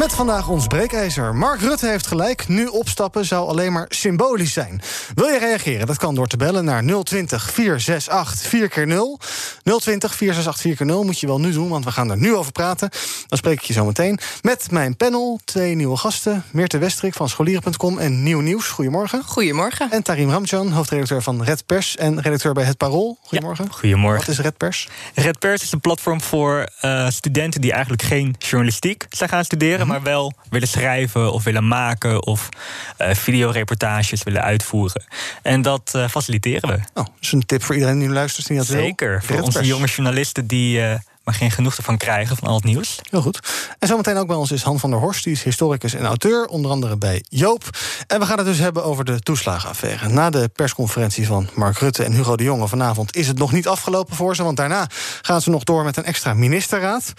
Met vandaag ons breekijzer. Mark Rutte heeft gelijk. Nu opstappen zou alleen maar symbolisch zijn. Wil je reageren? Dat kan door te bellen naar 020 468 4 keer 0 020 468 4 keer 0 moet je wel nu doen, want we gaan er nu over praten. Dan spreek ik je zo meteen. Met mijn panel twee nieuwe gasten. Meerte Westrik van scholieren.com en Nieuw Nieuws. Goedemorgen. Goedemorgen. En Tarim Ramjan, hoofdredacteur van Red Pers en redacteur bij Het Parool. Goedemorgen. Ja, goedemorgen. Wat is Red Pers? Red Pers is een platform voor uh, studenten die eigenlijk geen journalistiek zijn gaan studeren. Maar wel willen schrijven of willen maken of uh, videoreportages willen uitvoeren. En dat uh, faciliteren we. Oh, dat is een tip voor iedereen die nu luistert die dat Zeker, wil. voor onze jonge journalisten die uh, maar geen genoeg ervan krijgen van al het nieuws. Heel goed. En zometeen ook bij ons is Han van der Horst, die is historicus en auteur, onder andere bij Joop. En we gaan het dus hebben over de toeslagenaffaire. Na de persconferentie van Mark Rutte en Hugo de Jonge vanavond is het nog niet afgelopen voor ze, want daarna gaan ze nog door met een extra ministerraad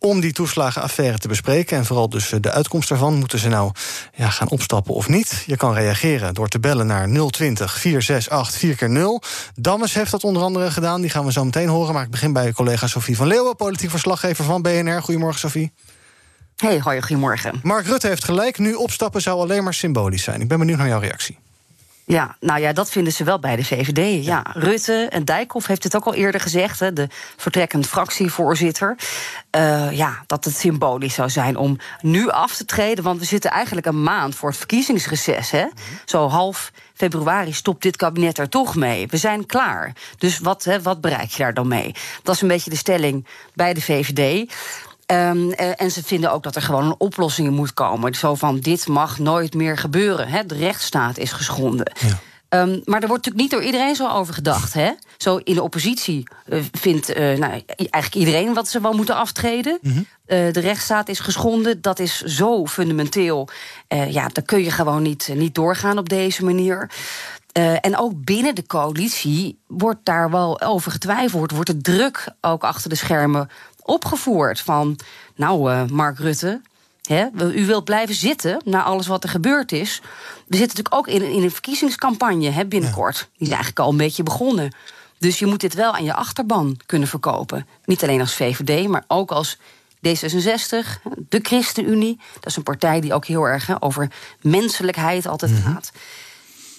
om die toeslagenaffaire te bespreken. En vooral dus de uitkomst daarvan. Moeten ze nou ja, gaan opstappen of niet? Je kan reageren door te bellen naar 020 468 4 keer 0 Dammes heeft dat onder andere gedaan. Die gaan we zo meteen horen. Maar ik begin bij collega Sofie van Leeuwen, politiek verslaggever van BNR. Goedemorgen, Sofie. Hey, hoi, goedemorgen. Mark Rutte heeft gelijk. Nu opstappen zou alleen maar symbolisch zijn. Ik ben benieuwd naar jouw reactie. Ja, nou ja, dat vinden ze wel bij de VVD. Ja, Rutte en Dijkhoff heeft het ook al eerder gezegd, hè, de vertrekkend fractievoorzitter. Uh, ja, dat het symbolisch zou zijn om nu af te treden. Want we zitten eigenlijk een maand voor het verkiezingsreces. Hè? Zo half februari stopt dit kabinet er toch mee. We zijn klaar. Dus wat, hè, wat bereik je daar dan mee? Dat is een beetje de stelling bij de VVD. Um, en ze vinden ook dat er gewoon een oplossing moet komen. Zo van, dit mag nooit meer gebeuren. Hè? De rechtsstaat is geschonden. Ja. Um, maar er wordt natuurlijk niet door iedereen zo over gedacht. Hè? Zo in de oppositie uh, vindt uh, nou, eigenlijk iedereen wat ze wel moeten aftreden. Mm -hmm. uh, de rechtsstaat is geschonden. Dat is zo fundamenteel. ja, dan kun je gewoon niet, niet doorgaan op deze manier. En ook binnen de coalitie wordt daar wel over getwijfeld. Wordt de druk ook achter de schermen opgevoerd van... nou, uh, Mark Rutte, hè, u wilt blijven zitten na alles wat er gebeurd is. We zitten natuurlijk ook in, in een verkiezingscampagne hè, binnenkort. Ja. Die is eigenlijk al een beetje begonnen. Dus je moet dit wel aan je achterban kunnen verkopen. Niet alleen als VVD, maar ook als D66, de ChristenUnie. Dat is een partij die ook heel erg over menselijkheid altijd mm-hmm. gaat.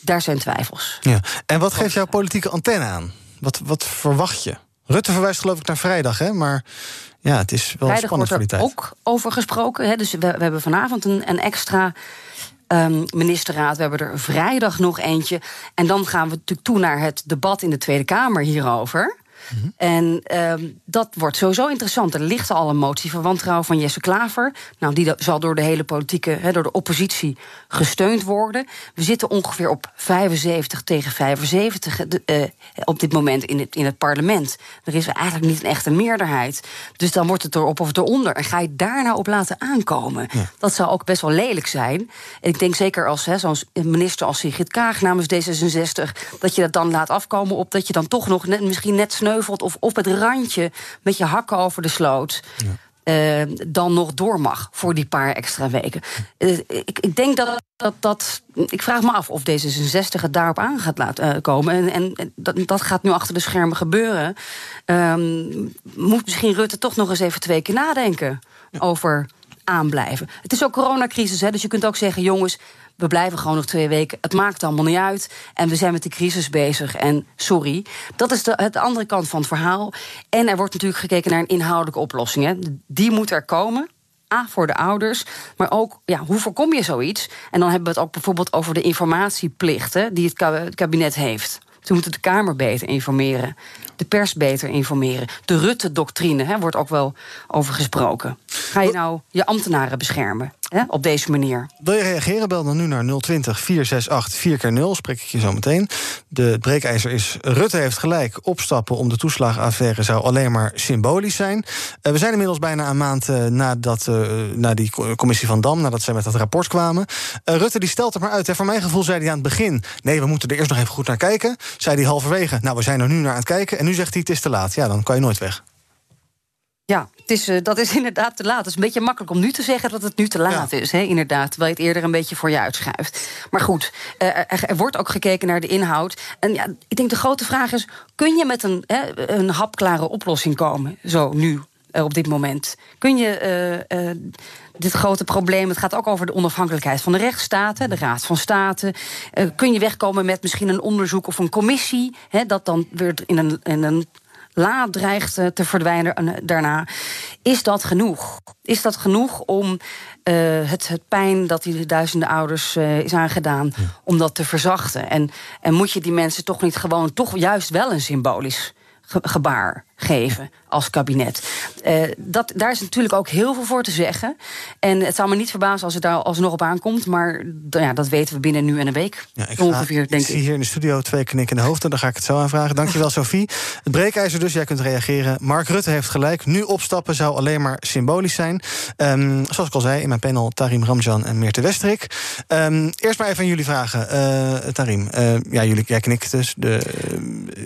Daar zijn twijfels. Ja. En wat geeft jouw politieke antenne aan? Wat, wat verwacht je? Rutte verwijst geloof ik naar vrijdag, hè? maar ja, het is wel vrijdag spannend wordt voor die tijd. ook over gesproken. Hè? Dus we, we, hebben vanavond een, een extra um, ministerraad. We hebben er vrijdag nog eentje. En dan gaan we natuurlijk toe naar het debat in de Tweede Kamer hierover. Mm-hmm. En um, dat wordt sowieso interessant. Er ligt al een motie van wantrouwen van Jesse Klaver. Nou, die zal door de hele politieke, he, door de oppositie gesteund worden. We zitten ongeveer op 75 tegen 75 uh, op dit moment in het, in het parlement. Er is eigenlijk niet een echte meerderheid. Dus dan wordt het erop of eronder. En ga je daar nou op laten aankomen? Ja. Dat zou ook best wel lelijk zijn. En ik denk zeker als zo'n minister als Sigrid Kaag namens D66... dat je dat dan laat afkomen op dat je dan toch nog net, misschien net sneu of op het randje met je hakken over de sloot. Ja. Uh, dan nog door mag voor die paar extra weken. Uh, ik, ik, denk dat, dat dat. Ik vraag me af of D66 het daarop aan gaat laten uh, komen. En, en dat, dat, gaat nu achter de schermen gebeuren. Um, moet misschien Rutte toch nog eens even twee keer nadenken ja. over aanblijven. Het is ook coronacrisis, hè, dus je kunt ook zeggen: jongens, we blijven gewoon nog twee weken. Het maakt allemaal niet uit. En we zijn met de crisis bezig. En sorry. Dat is de, het andere kant van het verhaal. En er wordt natuurlijk gekeken naar een inhoudelijke oplossing. Hè. Die moet er komen. A, voor de ouders, maar ook, ja, hoe voorkom je zoiets? En dan hebben we het ook bijvoorbeeld over de informatieplichten die het kabinet heeft. Ze moeten de Kamer beter informeren, de pers beter informeren. De Rutte-doctrine wordt ook wel over gesproken. Ga je nou je ambtenaren beschermen? Hè, op deze manier. Wil je reageren? Bel dan nu naar 020 468 4 keer 0 Spreek ik je zo meteen. De breekijzer is: Rutte heeft gelijk. Opstappen om de toeslagenaffaire zou alleen maar symbolisch zijn. Uh, we zijn inmiddels bijna een maand uh, nadat, uh, na die commissie van Dam, nadat zij met dat rapport kwamen. Rutte die stelt het maar uit. Voor mijn gevoel zei hij aan het begin: nee, we moeten er eerst nog even goed naar kijken. Zei hij halverwege: nou, we zijn er nu naar aan het kijken. En nu zegt hij: het is te laat. Ja, dan kan je nooit weg. Ja, het is, uh, dat is inderdaad te laat. Het is een beetje makkelijk om nu te zeggen dat het nu te laat ja. is. Hè, inderdaad, terwijl je het eerder een beetje voor je uitschuift. Maar goed, uh, er, er, wordt ook gekeken naar de inhoud. En ja, ik denk de grote vraag is... kun je met een, hè, een hapklare oplossing komen, zo nu, uh, op dit moment? Kun je dit grote probleem... het gaat ook over de onafhankelijkheid van de rechtsstaten... de Raad van State. kun je wegkomen met misschien een onderzoek of een commissie... Hè, dat dan weer in een, in een la dreigt te verdwijnen daarna. Is dat genoeg? Is dat genoeg om uh, het, het pijn dat die duizenden ouders uh, is aangedaan, ja. om dat te verzachten? En, en moet je die mensen toch niet gewoon, toch juist wel een symbolisch ge gebaar geven als kabinet. Uh, dat, daar is natuurlijk ook heel veel voor te zeggen. En het zou me niet verbazen als het daar alsnog op aankomt. Maar ja, dat weten we binnen nu en een week. Ja, ik ongeveer, ga, denk ik. zie hier in de studio twee knikkende hoofden. Daar ga ik het zo aan vragen. Dankjewel, Sophie. Het breekijzer dus, jij kunt reageren. Mark Rutte heeft gelijk. Nu opstappen zou alleen maar symbolisch zijn. Um, zoals ik al zei, in mijn panel Tarim Ramjan en Meerte Westrik. Um, eerst maar even aan jullie vragen. Uh, Tarim, uh, ja, jullie, jij knikt dus. De,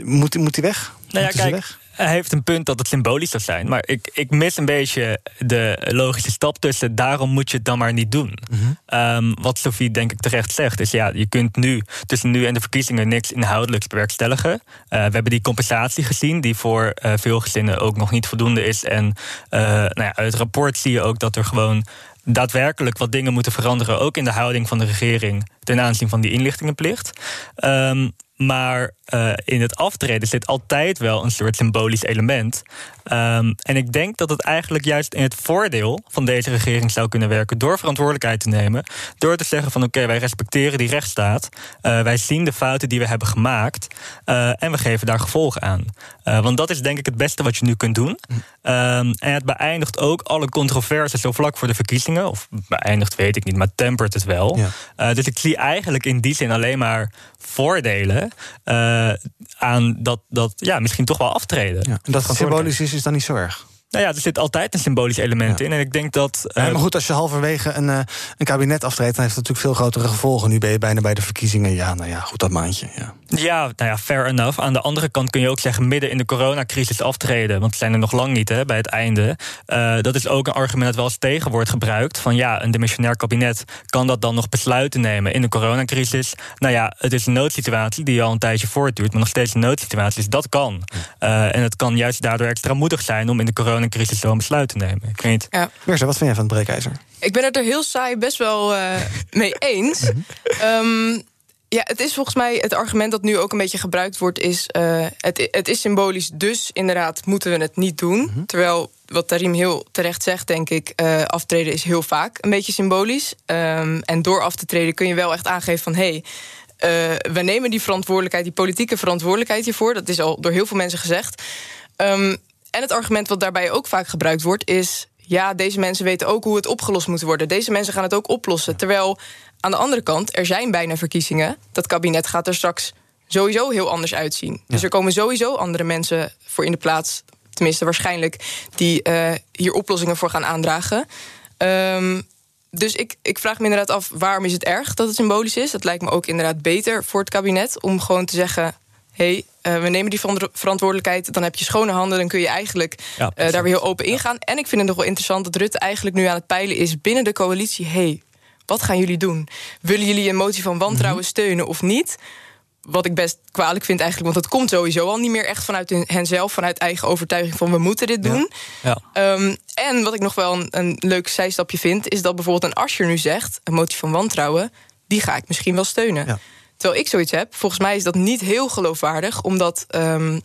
moet, moet hij weg? Nou ja, kijk, hij heeft een punt dat het symbolisch zou zijn. Maar ik, ik mis een beetje de logische stap tussen. Daarom moet je het dan maar niet doen. Mhm. Mm -hmm. um, wat Sophie denk ik terecht zegt. Is ja, je kunt nu tussen nu en de verkiezingen niks inhoudelijks bewerkstelligen. Uh, we hebben die compensatie gezien, die voor uh, veel gezinnen ook nog niet voldoende is. En uh, nou ja, uit het rapport zie je ook dat er gewoon daadwerkelijk wat dingen moeten veranderen. Ook in de houding van de regering ten aanzien van die inlichtingenplicht. Um, maar uh, in het aftreden zit altijd wel een soort symbolisch element. Um, en ik denk dat het eigenlijk juist in het voordeel van deze regering zou kunnen werken door verantwoordelijkheid te nemen. Door te zeggen van oké, okay, wij respecteren die rechtsstaat. Uh, wij zien de fouten die we hebben gemaakt. Uh, en we geven daar gevolgen aan. want dat is denk ik het beste wat je nu kunt doen. Um, en het beëindigt ook alle controverses zo vlak voor de verkiezingen. Of beëindigt weet ik niet, maar tempert het wel. Ja. dus ik zie eigenlijk in die zin alleen maar voordelen uh, aan dat, dat ja, misschien toch wel aftreden. Ja, en dat symbolisch is, is dan niet zo erg. Nou ja, er zit altijd een symbolisch element ja. in. En ik denk dat. Uh, ja, maar goed, als je halverwege een, uh, een kabinet aftreedt, dan heeft het natuurlijk veel grotere gevolgen. Nu ben je bijna bij de verkiezingen. Ja, nou ja, goed, dat maandje. Ja. Ja, nou ja, fair enough. Aan de andere kant kun je ook zeggen midden in de coronacrisis aftreden. Want we zijn er nog lang niet hè, bij het einde. Uh, dat is ook een argument dat wel eens tegen wordt gebruikt. Van ja, een demissionair kabinet kan dat dan nog besluiten nemen in de coronacrisis. Nou ja, het is een noodsituatie die al een tijdje voortduurt. Maar nog steeds een noodsituatie, dus dat kan. En het kan juist daardoor extra moedig zijn om in de coronacrisis zo'n besluit te nemen. Ik weet ja. Mirza, wat vind jij van het breekijzer? Ik ben het er heel saai best wel uh, mee eens. um, ja, het is volgens mij het argument dat nu ook een beetje gebruikt wordt, is uh, het, het is symbolisch, dus inderdaad moeten we het niet doen. Mm -hmm. Terwijl wat Tarim heel terecht zegt, denk ik, uh, aftreden is heel vaak een beetje symbolisch. Um, en door af te treden kun je wel echt aangeven van hé. Hey, uh, we nemen die verantwoordelijkheid, die politieke verantwoordelijkheid hiervoor. Dat is al door heel veel mensen gezegd. Um, en het argument wat daarbij ook vaak gebruikt wordt, is ja, deze mensen weten ook hoe het opgelost moet worden. Deze mensen gaan het ook oplossen. Terwijl aan de andere kant, er zijn bijna verkiezingen. Dat kabinet gaat er straks sowieso heel anders uitzien. Ja. Dus er komen sowieso andere mensen voor in de plaats. Tenminste, waarschijnlijk, die uh, hier oplossingen voor gaan aandragen. Um, dus ik, ik vraag me inderdaad af, waarom is het erg dat het symbolisch is? Dat lijkt me ook inderdaad beter voor het kabinet om gewoon te zeggen: hey, uh, we nemen die verantwoordelijkheid. Dan heb je schone handen. Dan kun je eigenlijk ja, uh, daar weer heel open ingaan. En ik vind het nog wel interessant dat Rutte eigenlijk nu aan het peilen is binnen de coalitie. Hé, hey, wat gaan jullie doen? Willen jullie een motie van wantrouwen mm -hmm. steunen of niet? Wat ik best kwalijk vind eigenlijk, want dat komt sowieso al niet meer echt vanuit henzelf, vanuit eigen overtuiging van we moeten dit doen. Ja. Ja. Um, en wat ik nog wel een, een leuk zijstapje vind, is dat bijvoorbeeld een Ascher nu zegt: een motie van wantrouwen, die ga ik misschien wel steunen. Terwijl ik zoiets heb, volgens mij is dat niet heel geloofwaardig, omdat. Um,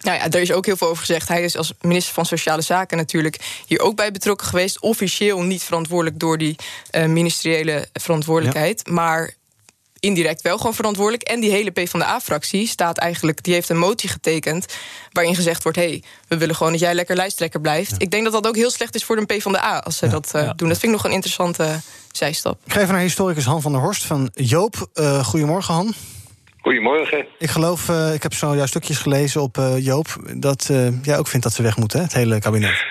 nou ja, daar is ook heel veel over gezegd. Hij is als minister van Sociale Zaken natuurlijk hier ook bij betrokken geweest. Officieel niet verantwoordelijk door die uh, ministeriële verantwoordelijkheid. Ja. Maar indirect wel gewoon verantwoordelijk. En die hele PvdA-fractie staat eigenlijk, die heeft een motie getekend. waarin gezegd wordt: hé, hey, we willen gewoon dat jij lekker lijsttrekker blijft. Ik denk dat dat ook heel slecht is voor de PvdA als ze dat uh, doen. Dat vind ik nog een interessante zijstap. Ik ga even naar historicus Han van der Horst van Joop. Uh, goedemorgen, Han. Goedemorgen. Ik geloof, uh, ik heb zo jouw stukjes gelezen op Joop, dat jij ook vindt dat ze weg moeten, hè, het hele kabinet.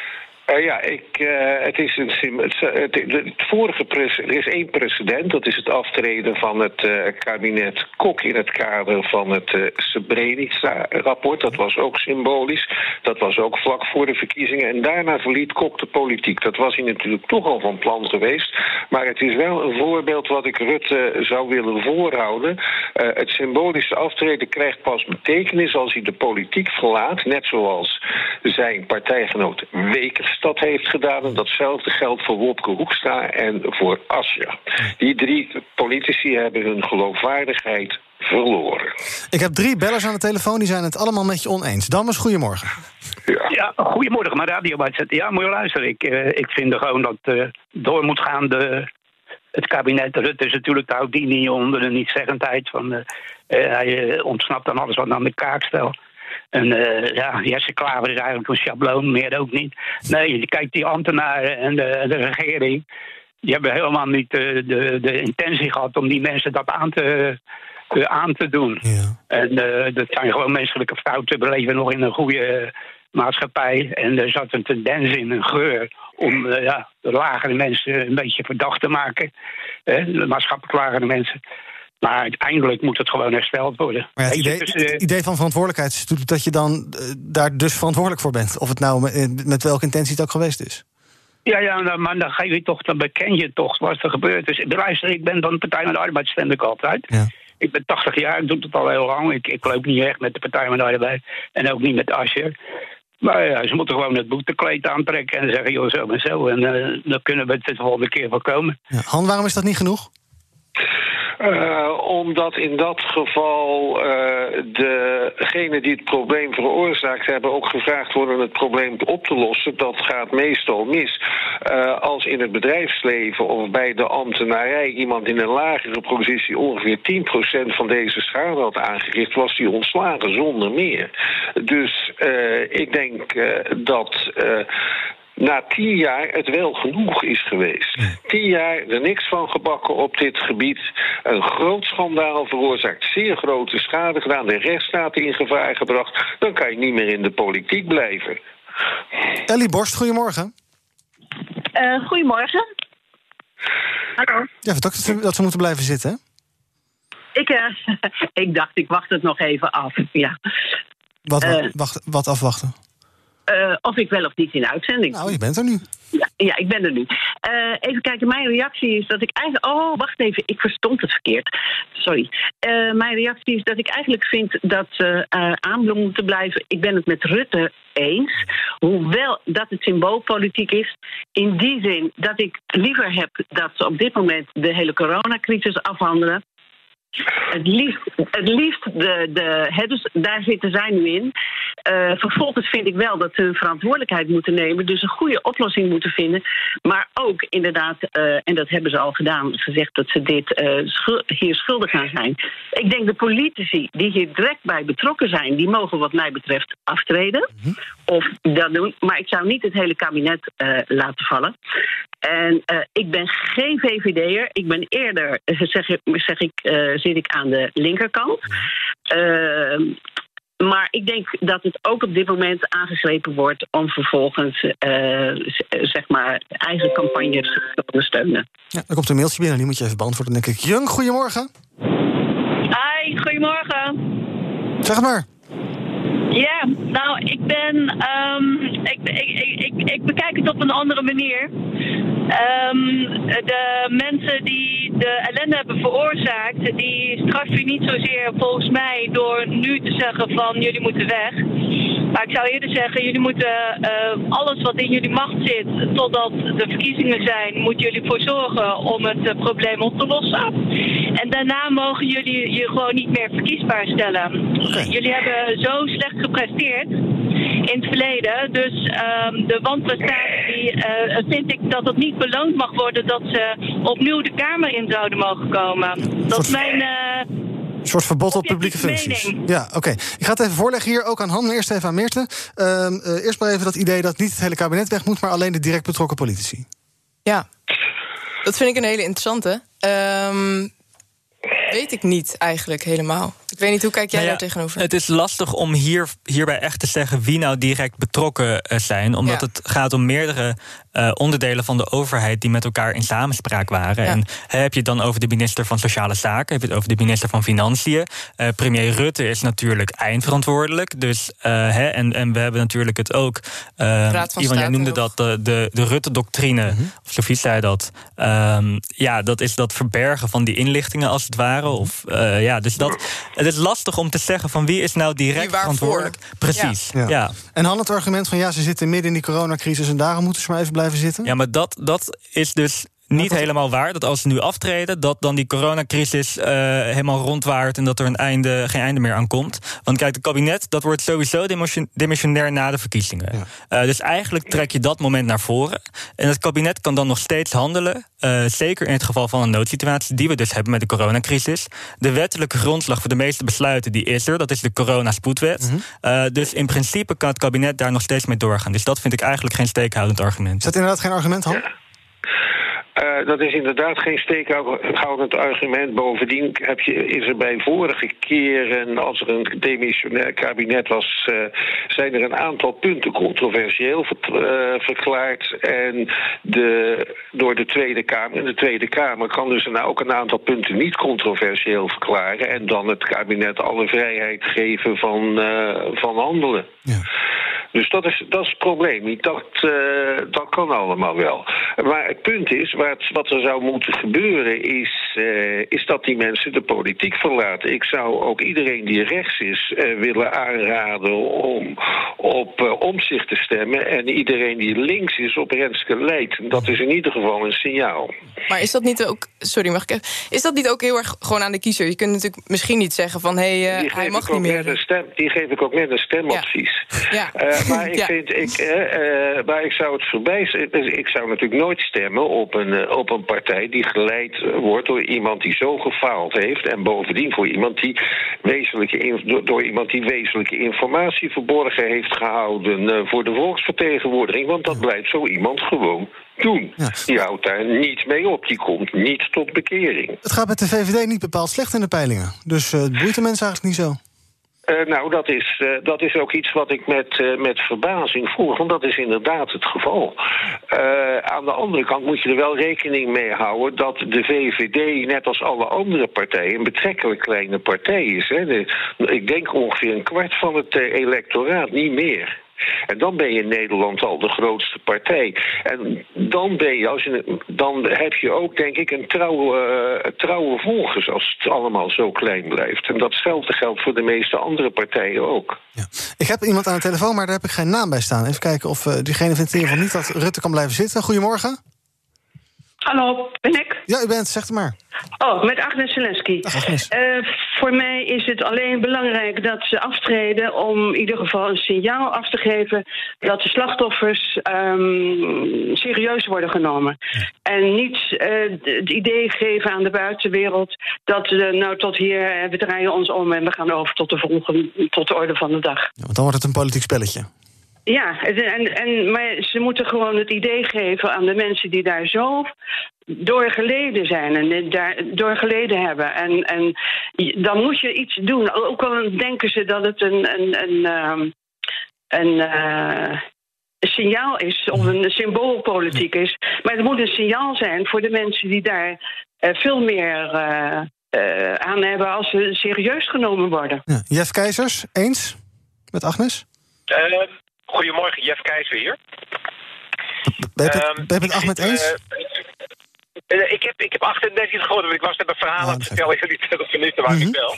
Uh, ja, ik, uh, het is een het, het, vorige er is één precedent. Dat is het aftreden van het kabinet Kok in het kader van het Srebrenica-rapport. Dat was ook symbolisch. Dat was ook vlak voor de verkiezingen. En daarna verliet Kok de politiek. Dat was hij natuurlijk toch al van plan geweest. Maar het is wel een voorbeeld wat ik Rutte zou willen voorhouden. het symbolische aftreden krijgt pas betekenis als hij de politiek verlaat. Net zoals zijn partijgenoot Wekers dat heeft gedaan. En datzelfde geldt voor Wopke Hoekstra en voor Asja. Die drie politici hebben hun geloofwaardigheid verloren. Ik heb drie bellers aan de telefoon, die zijn het allemaal met je oneens. Dammers, goedemorgen. Ja, ja goedemorgen, maar radio uitzetten. Ja, moet je luisteren. Ik, uh, ik vind er gewoon dat uh, door moet gaan de, het kabinet Rutte is natuurlijk de niet onder de niet-zeggendheid. Van, uh, hij ontsnapt aan alles wat aan de kaak stelt. En uh, ja, Jesse Klaver is eigenlijk een schabloon, meer ook niet. Nee, je kijkt die ambtenaren en de, de regering. Die hebben helemaal niet de, de, de, intentie gehad om die mensen dat aan te, uh, aan te doen. Ja. En dat zijn gewoon menselijke fouten. We leven nog in een goede maatschappij. En er zat een tendens in, een geur, om ja, de lagere mensen een beetje verdacht te maken. de maatschappelijk lagere mensen. Maar uiteindelijk moet het gewoon hersteld worden. Maar ja, het, idee, dus, het, idee, van verantwoordelijkheid is dat je dan uh, daar dus verantwoordelijk voor bent. Of het nou met, met, welke intentie het ook geweest is. Ja, ja nou, maar dan, geef je toch, dan beken je toch wat er gebeurd is. Luister, ik ben van de Partij van de Arbeid, stem ik altijd. Ja. Ik ben 80 jaar, ik doe het al heel lang. Ik, ik loop niet echt met de Partij van de Arbeid. En ook niet met Asscher. Maar ja, ze moeten gewoon het boetekleed aantrekken en zeggen, joh, zo en zo. En uh, dan kunnen we het de volgende keer voorkomen. Ja, Han, waarom is dat niet genoeg? Uh, omdat in dat geval uh, degenen die het probleem veroorzaakt hebben ook gevraagd worden het probleem op te lossen. Dat gaat meestal mis. Uh, als in het bedrijfsleven of bij de ambtenarij iemand in een lagere positie ongeveer 10% van deze schade had aangericht, was die ontslagen zonder meer. Dus ik denk dat na tien jaar het wel genoeg is geweest. Tien jaar er niks van gebakken op dit gebied. Een groot schandaal veroorzaakt, zeer grote schade gedaan, de rechtsstaat in gevaar gebracht. Dan kan je niet meer in de politiek blijven. Ellie Borst, goedemorgen. Uh, goedemorgen. Hallo. Ja, dat ze, dat ze moeten blijven zitten, Ik, uh, ik dacht, ik wacht het nog even af. Ja. Wat, uh, wacht, wat afwachten? Uh, of ik wel of niet in uitzending. Nou, je bent er nu. Ja, ja ik ben er nu. Uh, even kijken, mijn reactie is dat ik eigenlijk. Oh, wacht even, ik verstond het verkeerd. Sorry. Uh, mijn reactie is dat ik eigenlijk vind dat ze aanbloem moeten blijven. Ik ben het met Rutte eens. Hoewel dat het symboolpolitiek is. In die zin dat ik liever heb dat ze op dit moment de hele coronacrisis afhandelen. Het liefst, het liefst de, de, dus daar zitten zij nu in. Uh, vervolgens vind ik wel dat ze hun verantwoordelijkheid moeten nemen, dus een goede oplossing moeten vinden. Maar ook inderdaad, uh, en dat hebben ze al gedaan, gezegd dat ze dit uh, hier schuldig aan zijn. Ik denk de politici die hier direct bij betrokken zijn, die mogen wat mij betreft aftreden. Mm -hmm. Of dat doen. Maar ik zou niet het hele kabinet laten vallen. En ik ben geen VVD'er. Ik ben eerder, zeg, zeg ik zit ik aan de linkerkant. Uh, maar ik denk dat het ook op dit moment aangegrepen wordt om vervolgens uh, zeg maar eigen campagnes te ondersteunen. Ja, er komt een mailtje binnen, die moet je even beantwoorden, denk ik. Jung, goedemorgen. Hi, goedemorgen. Zeg maar. Ja, nou, ik ben. Um, ik, ik, ik, ik, bekijk het op een andere manier. Um, de mensen die de ellende hebben veroorzaakt, die straf je niet zozeer volgens mij door nu te zeggen van jullie moeten weg. Maar ik zou eerder zeggen, jullie moeten eh, alles wat in jullie macht zit, totdat de verkiezingen zijn, moeten jullie voor zorgen om het eh, probleem op te lossen. En daarna mogen jullie je gewoon niet meer verkiesbaar stellen. Jullie hebben zo slecht gepresteerd in het verleden. Dus ehm, de wanprestatie uh, vind ik dat het niet beloond mag worden dat ze opnieuw de Kamer in zouden mogen komen. Dat is mijn. Uh, een soort verbod op publieke functies. Ja, oké. Ik ga het even voorleggen hier, ook aan Han, eerst even aan Meerte. Uh, eerst maar even dat idee dat niet het hele kabinet weg moet... maar alleen de direct betrokken politici. Ja, dat vind ik een hele interessante. Um, weet ik niet eigenlijk helemaal. Ik weet niet, hoe kijk jij nou ja, daar tegenover? Het is lastig om hier, hierbij echt te zeggen wie nou direct betrokken eh, zijn. Omdat het gaat om meerdere uh, onderdelen van de overheid die met elkaar in samenspraak waren. En heb je het dan over de minister van Sociale Zaken, heb je het over de minister van Financiën. Uh, premier Rutte is natuurlijk eindverantwoordelijk. Dus, hè, en, en we hebben natuurlijk het ook. Ivan, jij noemde dat de, de, de Rutte-doctrine, mm of Sofie zei dat. Um, ja, dat is dat verbergen van die inlichtingen als het ware. Of, ja, dus dat het is lastig om te zeggen van wie is nou direct verantwoordelijk. Precies. Ja. ja. En had het argument van ja, ze zitten midden in die coronacrisis en daarom moeten ze maar even blijven zitten? Ja, maar dat, dat is dus niet helemaal waar. Dat als ze nu aftreden, dat dan die coronacrisis uh, helemaal rondwaart en dat er een einde, geen einde meer aan komt. Want kijk, het kabinet dat wordt sowieso demissionair na de verkiezingen. Uh, dus eigenlijk trek je dat moment naar voren. En het kabinet kan dan nog steeds handelen. Uh, zeker in het geval van een noodsituatie die we dus hebben met de coronacrisis. De wettelijke grondslag voor de meeste besluiten die is er. Dat is de coronaspoedwet. Mm dus in principe kan het kabinet daar nog steeds mee doorgaan. Dus dat vind ik eigenlijk geen steekhoudend argument. Is dat inderdaad geen argument, Han? Uh, dat is inderdaad geen steekhoudend argument. Bovendien heb je, is er bij vorige keren, als er een demissionair kabinet was, uh, zijn er een aantal punten controversieel ver, uh, verklaard. En de, door de Tweede Kamer. En de Tweede Kamer kan dus een, ook een aantal punten niet controversieel verklaren. En dan het kabinet alle vrijheid geven van, van handelen. Ja. Dus dat is, dat is het probleem. Dat, dat kan allemaal wel. Maar het punt is, wat, er zou moeten gebeuren, is, uh, is dat die mensen de politiek verlaten. Ik zou ook iedereen die rechts is uh, willen aanraden om op uh, omzicht te stemmen. En iedereen die links is op Renske Leid. Dat is in ieder geval een signaal. Maar is dat niet ook. Sorry, mag ik even, Is dat niet ook heel erg gewoon aan de kiezer? Je kunt natuurlijk misschien niet zeggen van hé, hey, hij mag niet meer. Stem, die geef ik ook net een stemadvies. Ja. ja. maar ik, vind, ik, maar ik zou het voorbij. Ik zou natuurlijk nooit stemmen op een, op een partij die geleid wordt door iemand die zo gefaald heeft. En bovendien voor iemand die wezenlijke door, iemand die wezenlijke informatie verborgen heeft gehouden uh, voor de volksvertegenwoordiging. Want dat blijft zo iemand gewoon doen. Ja. Die houdt daar niets mee op. Die komt niet tot bekering. Het gaat met de VVD niet bepaald slecht in de peilingen. Dus het boeit de mensen eigenlijk niet zo. Uh, nou, dat is, uh, dat is ook iets wat ik met, uh, met verbazing volg, want dat is inderdaad het geval. aan de andere kant moet je er wel rekening mee houden dat de VVD, net als alle andere partijen, een betrekkelijk kleine partij is. Hè. Ik denk ongeveer een kwart van het electoraat, niet meer. En dan ben je in Nederland al de grootste partij. En dan, ben je, als je, dan heb je ook, denk ik, een trouwe, uh, trouwe volgers als het allemaal zo klein blijft. En datzelfde geldt voor de meeste andere partijen ook. Ja. Ik heb iemand aan de telefoon, maar daar heb ik geen naam bij staan. Even kijken of uh, diegene vindt in ieder geval niet dat Rutte kan blijven zitten. Goedemorgen. Hallo, ben ik? Ja, u bent, zeg het maar. Oh, met Agnes Zelensky. Agnes. Uh, voor mij is het alleen belangrijk dat ze aftreden om in ieder geval een signaal af te geven dat de slachtoffers um, serieus worden genomen. En niet uh, het idee geven aan de buitenwereld dat uh, nou tot hier, we draaien ons om en we gaan over tot de volgende, tot de orde van de dag. Ja, want dan wordt het een politiek spelletje. Ja, en, en, maar ze moeten gewoon het idee geven aan de mensen die daar zo door geleden zijn en daar door geleden hebben. En, en dan moet je iets doen. Ook al denken ze dat het een, een, een, ehm, een, uh, een signaal is of een symboolpolitiek is. Maar het moet een signaal zijn voor de mensen die daar uh, veel meer uh, aan hebben als ze serieus genomen worden. Ja. Jeff Keizers, eens met Agnes? Goedemorgen, Jeff Keizer hier. Ben je het, ben je het Ahmed eens? Uh, ik, heb, ik heb 38 gehoord, want ik was net een verhaal aan het vertellen. Jullie 20 minuten waar mm -hmm. ik bel.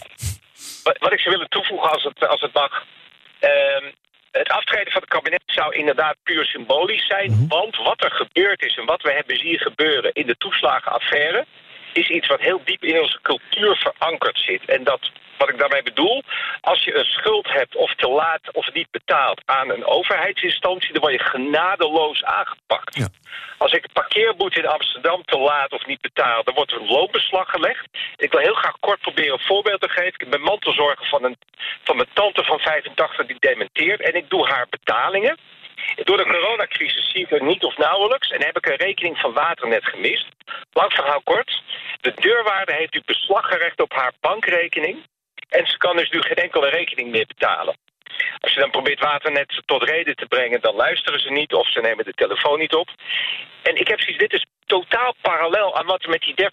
Wat, wat, ik zou willen toevoegen als het, als het mag. Uh, het aftreden van het kabinet zou inderdaad puur symbolisch zijn. Want wat er gebeurd is en wat we hebben zien gebeuren in de toeslagenaffaire... is iets wat heel diep in onze cultuur verankerd zit. En dat, wat ik daarmee bedoel, als je een schuld hebt of te laat of niet betaalt aan een overheidsinstantie... dan word je genadeloos aangepakt. Als ik een parkeerboete in Amsterdam te laat of niet betaal... dan wordt er een loonbeslag gelegd. Ik wil heel graag kort proberen een voorbeeld te geven. Ik ben mantelzorger van, een, van mijn tante van 85 die dementeert... en ik doe haar betalingen... Door de coronacrisis zie ik er niet of nauwelijks en heb ik een rekening van waternet gemist. Lang verhaal kort. De deurwaarde heeft nu beslag gerecht op haar bankrekening. En ze kan dus nu geen enkele rekening meer betalen. Als je dan probeert waternet tot reden te brengen, dan luisteren ze niet of ze nemen de telefoon niet op. En ik heb zoiets, dit is totaal parallel aan wat er met die 30.000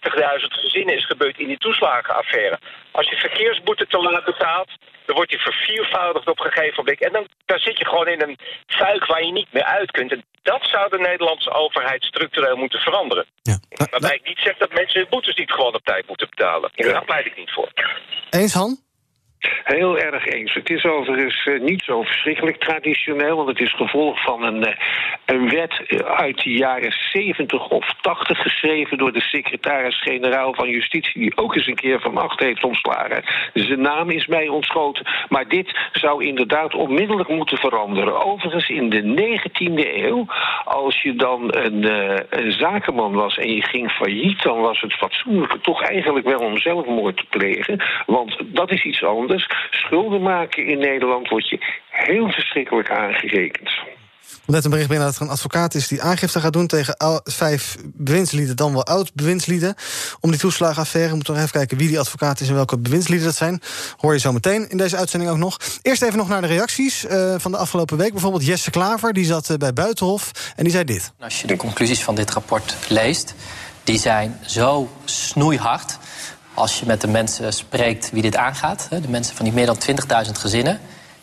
gezinnen is gebeurd in die toeslagenaffaire. Als je verkeersboete te laat betaalt, dan wordt die verviervoudigd op een gegeven moment. En dan, dan zit je gewoon in een fuik waar je niet meer uit kunt. En dat zou de Nederlandse overheid structureel moeten veranderen. Waarbij ik niet zeg dat mensen hun boetes niet gewoon op tijd moeten betalen. Daar pleit ik niet voor. Eens, Han? Heel erg eens. Het is overigens uh, niet zo verschrikkelijk traditioneel, want het is gevolg van een, uh, een wet eh, uit de jaren 70 of 80 geschreven door de secretaris-generaal van Justitie, die ook eens een keer van macht heeft ontslagen. Zijn naam is mij ontschoten, maar dit zou inderdaad onmiddellijk moeten veranderen. Overigens, in de 19e eeuw, als je dan een, een zakenman was en je ging failliet, dan was het fatsoenlijke toch eigenlijk wel om zelfmoord te plegen, want dat is iets anders schulden maken in Nederland wordt je heel verschrikkelijk aangerekend. Net een bericht binnen dat er een advocaat is die aangifte gaat doen tegen vijf bewindslieden, dan wel oud-bewindslieden. Om die toeslagenaffaire. Moeten we nog even kijken wie die advocaat is en welke bewindslieden dat zijn. Hoor je zo meteen in deze uitzending ook nog. Eerst even nog naar de reacties uh, van de afgelopen week. Bijvoorbeeld Jesse Klaver, die zat uh, bij Buitenhof en die zei dit. Als je de conclusies van dit rapport leest, die zijn zo snoeihard als je met de mensen spreekt wie dit aangaat, de mensen van die meer dan 20.000 gezinnen,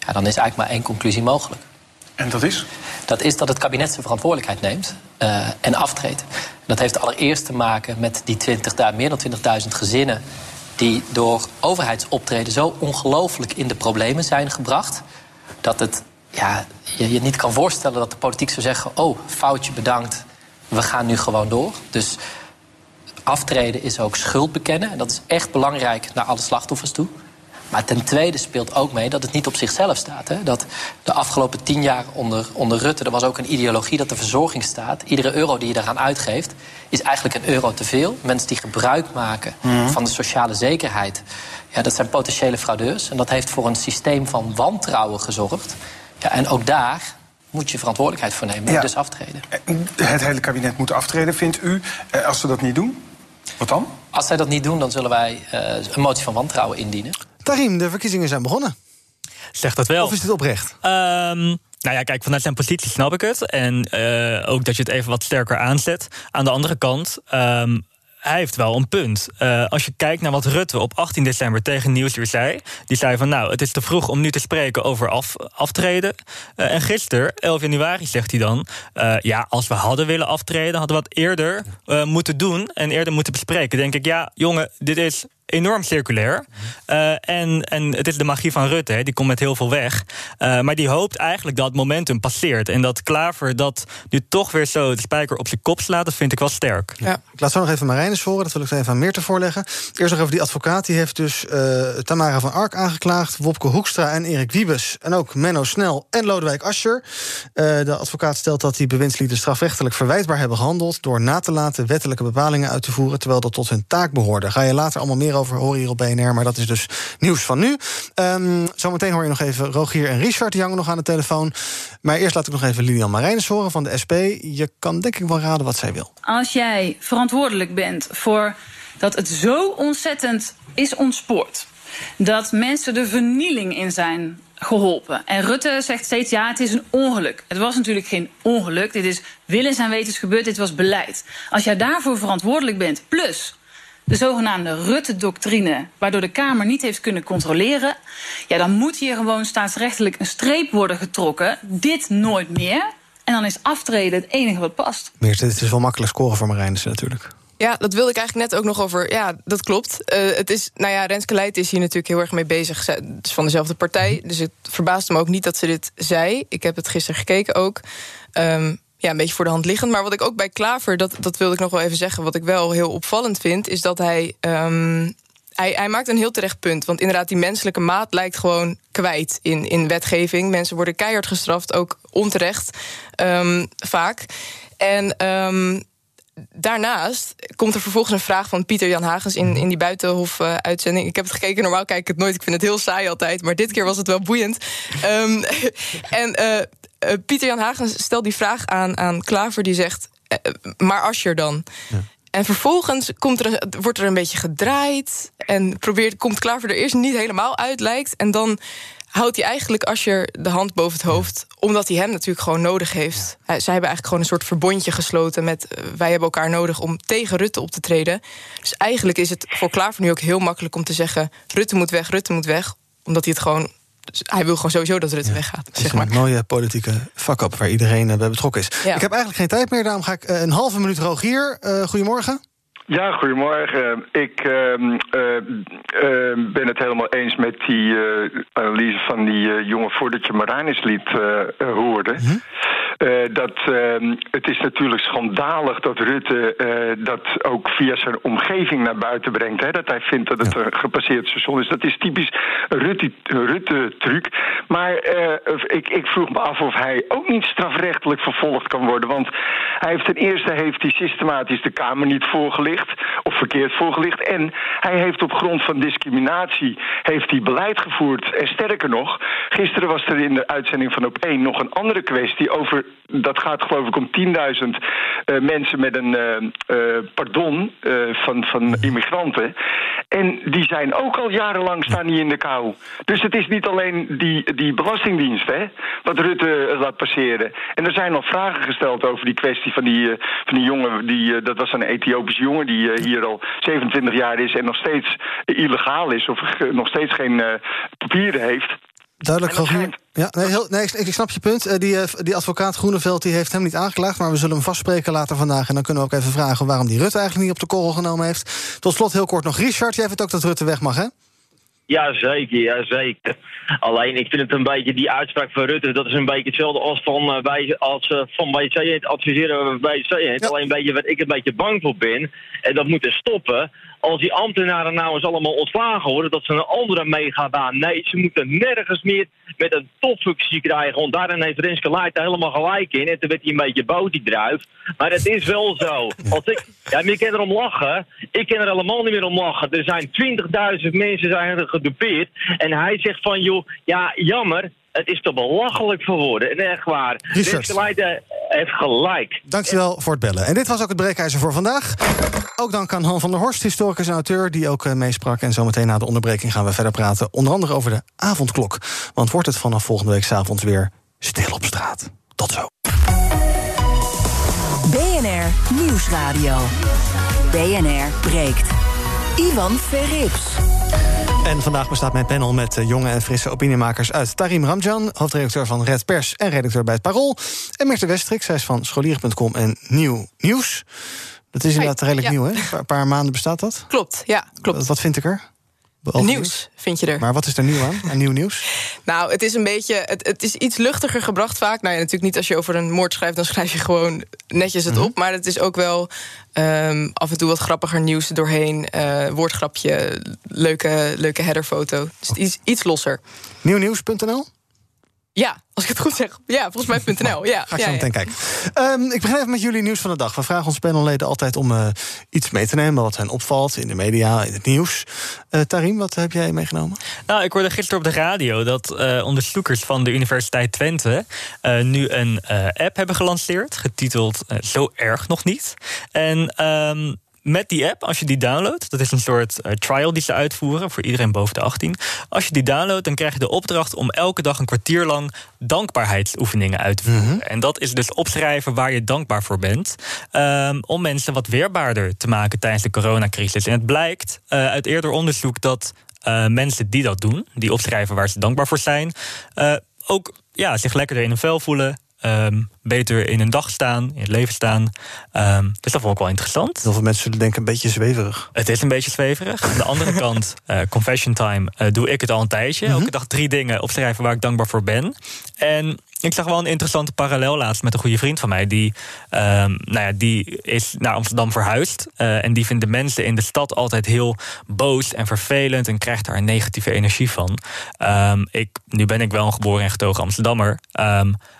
ja, dan is eigenlijk maar één conclusie mogelijk. En dat is? Dat is dat het kabinet zijn verantwoordelijkheid neemt uh, en aftreedt. Dat heeft allereerst te maken met die 20, meer dan 20.000 gezinnen die door overheidsoptreden zo ongelooflijk in de problemen zijn gebracht. Dat het, ja, je je niet kan voorstellen dat de politiek zou zeggen: Oh, foutje bedankt, we gaan nu gewoon door. Dus aftreden is ook schuld bekennen. En dat is echt belangrijk naar alle slachtoffers toe. Maar ten tweede speelt ook mee dat het niet op zichzelf staat. Hè? Dat de afgelopen tien jaar onder, onder Rutte, er was ook een ideologie dat de verzorging staat. Iedere euro die je daaraan uitgeeft, is eigenlijk een euro te veel. Mensen die gebruik maken mm. van de sociale zekerheid, ja, dat zijn potentiële fraudeurs. En dat heeft voor een systeem van wantrouwen gezorgd. Ja, en ook daar moet je verantwoordelijkheid voor nemen ja. en dus aftreden. Het hele kabinet moet aftreden, vindt u, als ze dat niet doen? Wat dan? Als zij dat niet doen, dan zullen wij uh, een motie van wantrouwen indienen. Tarim, de verkiezingen zijn begonnen. Zeg dat wel. Of is dit oprecht? Um, nou ja, kijk, vanuit zijn positie snap ik het. En uh, ook dat je het even wat sterker aanzet. Aan de andere kant, um, hij heeft wel een punt. Uh, als je kijkt naar wat Rutte op 18 december tegen Nieuwsuur zei... die zei van nou, het is te vroeg om nu te spreken over af, aftreden. Uh, en gisteren, 11 januari, zegt hij dan... Uh, ja, als we hadden willen aftreden, hadden we wat eerder moeten doen... en eerder moeten bespreken. denk ik, ja, jongen, dit is enorm circulair. Uh, en, en het is de magie van Rutte, hè, die komt met heel veel weg. Uh, maar die hoopt eigenlijk dat momentum passeert. En dat Klaver dat nu toch weer zo de spijker op zijn kop slaat, dat vind ik wel sterk. Ja. Ik laat zo nog even Marijnus horen, dat wil ik even aan meer te voorleggen. Eerst nog even die advocaat, die heeft dus uh, Tamara van Ark aangeklaagd... Wopke Hoekstra en Erik Wiebes. En ook Menno Snel en Lodewijk Asscher. de advocaat stelt dat die bewindslieden strafrechtelijk verwijtbaar hebben gehandeld... door na te laten wettelijke bepalingen uit te voeren... terwijl dat tot hun taak behoorde. Ga je later allemaal meer over horen hier op BNR. Maar dat is dus nieuws van nu. Um, zometeen hoor je nog even Rogier en Richard. Hangen nog aan de telefoon. Maar eerst laat ik nog even Lilian Marijnis horen van de SP. Je kan denk ik wel raden wat zij wil. Als jij verantwoordelijk bent voor dat het zo ontzettend is ontspoord... dat mensen de vernieling in zijn geholpen. En Rutte zegt steeds, ja, het is een ongeluk. Het was natuurlijk geen ongeluk. Dit is willens en wetens gebeurd, dit was beleid. Als jij daarvoor verantwoordelijk bent, plus de zogenaamde Rutte-doctrine, waardoor de Kamer niet heeft kunnen controleren, ja, dan moet hier gewoon staatsrechtelijk een streep worden getrokken. Dit nooit meer. En dan is aftreden het enige wat past. Meert, dit is wel makkelijk scoren voor Marijnissen natuurlijk. Ja, dat wilde ik eigenlijk net ook nog over. Ja, dat klopt. Uh, het is, nou ja, Renske Leijt is hier natuurlijk heel erg mee bezig. Ze is van dezelfde partij. Dus het verbaast me ook niet dat ze dit zei. Ik heb het gisteren gekeken ook. Um, ja, een beetje voor de hand liggend. Maar wat ik ook bij Klaver, dat, dat wilde ik nog wel even zeggen... wat ik wel heel opvallend vind, is dat hij... Um, hij, hij, maakt een heel terecht punt. Want inderdaad, die menselijke maat lijkt gewoon kwijt in, in wetgeving. Mensen worden keihard gestraft, ook onterecht, um, vaak. En um, daarnaast komt er vervolgens een vraag van Pieter Jan Hagens in, in die Buitenhof-uitzending. ik heb het gekeken, normaal kijk ik het nooit. Ik vind het heel saai altijd, maar dit keer was het wel boeiend. En uh, Pieter Jan Hagens stelt die vraag aan, aan Klaver, die zegt: uh, Maar Ascher dan? Ja. En vervolgens komt er wordt er een beetje gedraaid. En probeert, komt Klaver er eerst niet helemaal uit, lijkt. En dan houdt hij eigenlijk Ascher de hand boven het hoofd. Omdat hij hem natuurlijk gewoon nodig heeft. Zij hebben eigenlijk gewoon een soort verbondje gesloten met... Wij hebben elkaar nodig om tegen Rutte op te treden. Dus eigenlijk is het voor Klaver nu ook heel makkelijk om te zeggen... Rutte moet weg, Rutte moet weg. Omdat hij het gewoon... Hij wil gewoon sowieso dat Rutte ja, weggaat. Zeg maar. Een mooie politieke vak waar iedereen bij betrokken is. Ja. Ik heb eigenlijk geen tijd meer, daarom ga ik uh, een halve minuut Rogier. Uh, goedemorgen. Ja, goedemorgen. Ik uh, uh, uh, ben het helemaal eens met die analyse van die jonge voordat je Maranis liet hoorde. -hmm. dat het is natuurlijk schandalig dat Rutte dat ook via zijn omgeving naar buiten brengt. Hè? Dat hij vindt dat het een gepasseerd station is. Dat is typisch Rutte-truc. maar ik, ik vroeg me af of hij ook niet strafrechtelijk vervolgd kan worden. Want hij heeft ten eerste heeft hij systematisch de Kamer niet of verkeerd voorgelicht. En hij heeft op grond van discriminatie heeft hij beleid gevoerd. En sterker nog, gisteren was er in de uitzending van Op 1 nog een andere kwestie over. Dat gaat geloof ik om 10.000 uh, mensen met een uh, uh, pardon van, van immigranten. En die zijn ook al jarenlang staan die in de kou. Dus het is niet alleen die, die belastingdienst hè, wat Rutte laat passeren. En er zijn al vragen gesteld over die kwestie van die, van die jongen. Die, dat was een Ethiopische jongen die hier al 27 jaar is en nog steeds illegaal is of nog steeds geen papieren heeft. Duidelijk, Rogier. Ja, nee, heel, nee, ik, ik, snap je punt. Uh, die, die advocaat Groeneveld die heeft hem niet aangeklaagd... maar we zullen hem vastspreken later vandaag... en dan kunnen we ook even vragen waarom die Rutte eigenlijk niet op de korrel genomen heeft. Tot slot heel kort nog. Richard, jij vindt ook dat Rutte weg mag, hè? Ja, zeker, ja, zeker. Alleen, ik vind het een beetje, die uitspraak van Rutte... dat is een beetje hetzelfde als van, uh, wij, als, uh, van adviseren bij BC. Ja. Alleen een beetje wat ik een beetje bang voor ben... en dat moet er stoppen als die ambtenaren nou eens allemaal ontslagen worden, dat ze een andere megabaan. Nee, ze moeten nergens meer met een topfunctie krijgen. Want daarin heeft Renske Leijten helemaal gelijk in. En toen werd hij een beetje boos, die druif. Maar het is wel zo. Als ik, ja, maar je kan erom lachen. Ik kan er helemaal niet meer om lachen. Er zijn 20.000 mensen zijn gedupeerd. En hij zegt van, joh, ja, jammer. Het is te belachelijk voor woorden. En echt waar. Renske Leijten heeft gelijk. Dankjewel voor het bellen. En dit was ook het breekijzer voor vandaag. Ook dank aan Han van der Horst, historicus en auteur... die ook meesprak. En zometeen na de onderbreking gaan we verder praten... onder andere over de avondklok. Want wordt het vanaf volgende week 's avonds weer stil op straat. Tot zo. BNR Nieuwsradio. BNR breekt. Ivan Verrips. En vandaag bestaat mijn panel met jonge en frisse opiniemakers uit Tarim Ramjan, hoofdredacteur van Red Pers en redacteur bij het Parool. En Mirte Westrik, zij is van scholieren.com en Nieuw Nieuws. Dat is inderdaad redelijk nieuw, hè? Een paar maanden bestaat dat. Klopt, ja, klopt. Wat, wat vind ik er? Nieuws, vind je er. Maar wat is er nieuw aan, aan nieuw nieuws? nou, het is een beetje. Het, het, is iets luchtiger gebracht vaak. Nou ja, natuurlijk niet als je over een moord schrijft, dan schrijf je gewoon netjes het mm -hmm. op. Maar het is ook wel um, af en toe wat grappiger nieuws doorheen. Uh, woordgrapje, leuke, leuke headerfoto. Dus iets, iets losser. Nieuwnieuws.nl? Ja, als ik het goed zeg. Ja, volgens mij.nl. Ja, Ga ik ja, zo meteen ja. kijken. Um, ik begin even met jullie nieuws van de dag. We vragen onze panelleden altijd om uh, iets mee te nemen... wat hen opvalt in de media, in het nieuws. Uh, Tarim, wat heb jij meegenomen? Nou, ik hoorde gisteren op de radio dat uh, onderzoekers van de Universiteit Twente... nu een app hebben gelanceerd, getiteld Zo erg nog niet. En... Um, met die app, als je die downloadt, dat is een soort uh, trial die ze uitvoeren voor iedereen boven de 18. Als je die downloadt, dan krijg je de opdracht om elke dag een kwartier lang dankbaarheidsoefeningen uit te voeren. Mm -hmm. En dat is dus opschrijven waar je dankbaar voor bent. Um, om mensen wat weerbaarder te maken tijdens de coronacrisis. En het blijkt uh, uit eerder onderzoek dat uh, mensen die dat doen, die opschrijven waar ze dankbaar voor zijn, ook ja, zich lekkerder in hun vel voelen. ehm, beter in hun dag staan, in het leven staan. Ehm, dus dat vond ik wel interessant. Heel veel mensen zullen denken een beetje zweverig. Het is een beetje zweverig. Aan de andere kant, eh, confession time, eh, doe ik het al een tijdje. Mhm. Elke dag drie dingen opschrijven waar ik dankbaar voor ben. En ik zag wel een interessante parallel laatst met een goede vriend van mij. Die, ehm, nou ja, die is naar Amsterdam verhuisd. eh, en die vindt de mensen in de stad altijd heel boos en vervelend. En krijgt daar een negatieve energie van. Ehm, ik, nu ben ik wel een geboren en getogen Amsterdammer.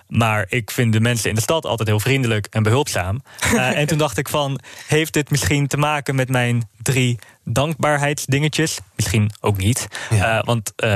maar ik vind de mensen in de stad altijd heel vriendelijk en behulpzaam. Eh, en toen dacht ik van, heeft dit misschien te maken met mijn drie dankbaarheidsdingetjes? Misschien ook niet. Eh, want, eh,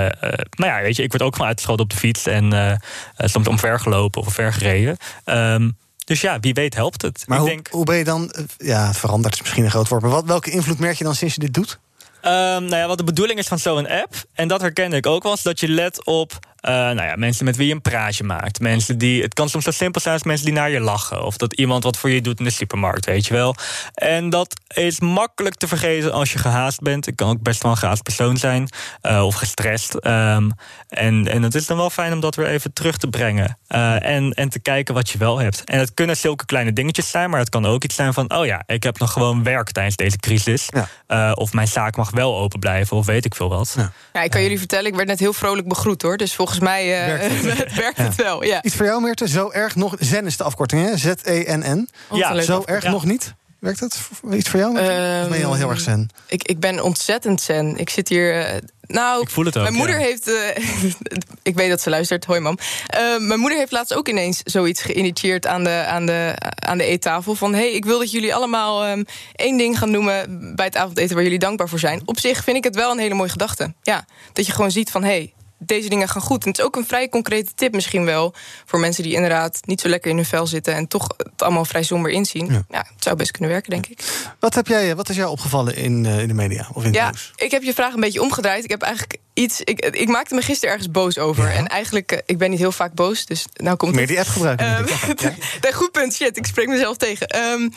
nou ja, weet je, ik word ook gewoon uitgeschoten op de fiets... en soms omvergelopen of omvergereden. Ehm dus ja, wie weet helpt het. Maar ik hoe, denk, hoe ben je dan... Ja, veranderd is misschien een groot woord. Maar wat, welke invloed merk je dan sinds je dit doet? Ehm, nou ja, wat de bedoeling is van zo'n app, en dat herkende ik ook wel, is dat je let op eh, nou ja, mensen met wie je een praatje maakt. Mensen die, het kan soms zo simpel zijn als mensen die naar je lachen. Of dat iemand wat voor je doet in de supermarkt, weet je wel. En dat is makkelijk te vergeten als je gehaast bent. Ik kan ook best wel een gehaast persoon zijn. eh, of gestrest. Ehm, en, en het is dan wel fijn om dat weer even terug te brengen. Eh, en, en te kijken wat je wel hebt. En het kunnen zulke kleine dingetjes zijn, maar het kan ook iets zijn van: oh ja, ik heb nog gewoon werk tijdens deze crisis. Eh, of mijn zaak mag wel open blijven, of weet ik veel wat. Ja, ik kan jullie vertellen, ik werd net heel vrolijk begroet hoor. Dus volgens mij eh, Werkt werkt het wel. Ja. Iets voor jou, Meerte? Zo erg nog... Zen is de afkorting, hè? Z-E-N-N. Ja. Zo erg ja. nog niet? Werkt het? Iets voor jou? Meerte? of ben je al heel erg zen? Ehm, Ik, ik ben ontzettend zen. Ik zit hier. eh, nou, Ik voel het ook, Mijn moeder ja. heeft. eh, ik weet dat ze luistert. Hoi, mam. Eh, mijn moeder heeft laatst ook ineens zoiets geïnitieerd aan de, aan de, aan de eettafel. Van hey, ik wil dat jullie allemaal ehm, één ding gaan noemen bij het avondeten waar jullie dankbaar voor zijn. Op zich vind ik het wel een hele mooie gedachte. Ja, dat je gewoon ziet van hey, deze dingen gaan goed. En het is ook een vrij concrete tip misschien wel. Voor mensen die inderdaad niet zo lekker in hun vel zitten. en toch het allemaal vrij somber inzien. Ja, het zou best kunnen werken, denk ik. Wat, heb jij, wat is jou opgevallen in, eh, in de media? Of in het Ja, nieuws? ik heb je vraag een beetje omgedraaid. Ik heb eigenlijk iets. Ik, ik maakte me gisteren ergens boos over. En eigenlijk, eh, ik ben niet heel vaak boos. Dus nou komt Meer het. die app gebruiken. Ja. nee, goed punt. Shit, ik spreek mezelf tegen. Ehm,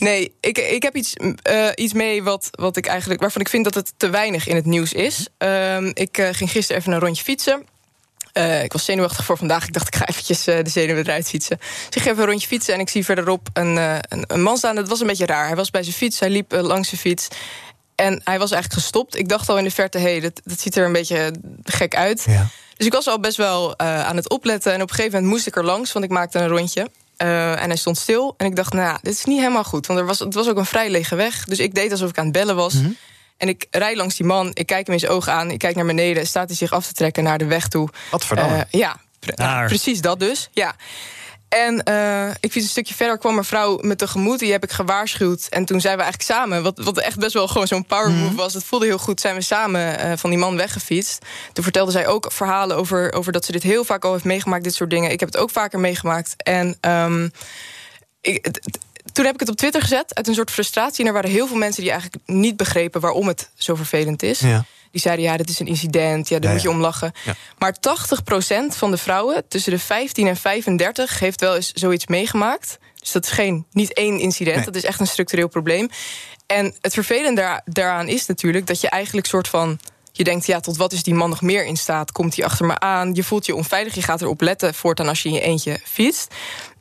nee, ik, ik heb iets, eh, iets mee wat, wat ik eigenlijk, waarvan ik vind dat het te weinig in het nieuws is. Ehm, ik eh, ging gisteren even een rondje fietsen. Eh, ik was zenuwachtig voor vandaag. Ik dacht, ik ga eventjes de zenuwen eruit fietsen. Dus ik ga even een rondje fietsen en ik zie verderop een, een, een man staan. Dat was een beetje raar. Hij was bij zijn fiets, hij liep langs zijn fiets. En hij was eigenlijk gestopt. Ik dacht al in de verte, hé, hey, dat, dat ziet er een beetje gek uit. Dus ik was al best wel aan het opletten. En op een gegeven moment moest ik er langs, want ik maakte een rondje. Eh, en hij stond stil. En ik dacht, nou, ja, dit is niet helemaal goed. Want er was, het was ook een vrij lege weg. Dus ik deed alsof ik aan het bellen was. En ik rijd langs die man. Ik kijk hem in zijn ogen aan. Ik kijk naar beneden. Staat hij zich af te trekken naar de weg toe. Wat verdamme. Eh, ja, pre- nou, precies dat dus. Ja. En eh, ik fiets een stukje verder, kwam een vrouw me tegemoet. Die heb ik gewaarschuwd. En toen zijn we eigenlijk samen, wat, wat echt best wel gewoon zo'n power move was. Het voelde heel goed, zijn we samen eh, van die man weggefietst. Toen vertelde zij ook verhalen over, over dat ze dit heel vaak al heeft meegemaakt, dit soort dingen. Ik heb het ook vaker meegemaakt. En ehm, ik, toen heb ik het op Twitter gezet uit een soort frustratie. En er waren heel veel mensen die eigenlijk niet begrepen waarom het zo vervelend is. Ja. Die zeiden, ja, dit is een incident, ja, daar Ja, moet je om lachen. Maar 80% van de vrouwen tussen de 15 en 35 heeft wel eens zoiets meegemaakt. Dus dat is geen, niet één incident, Nee. dat is echt een structureel probleem. En het vervelende daar, daaraan is natuurlijk dat je eigenlijk soort van... Je denkt, ja, tot wat is die man nog meer in staat? Komt hij achter me aan? Je voelt je onveilig, je gaat erop letten voortaan als je in je eentje fietst.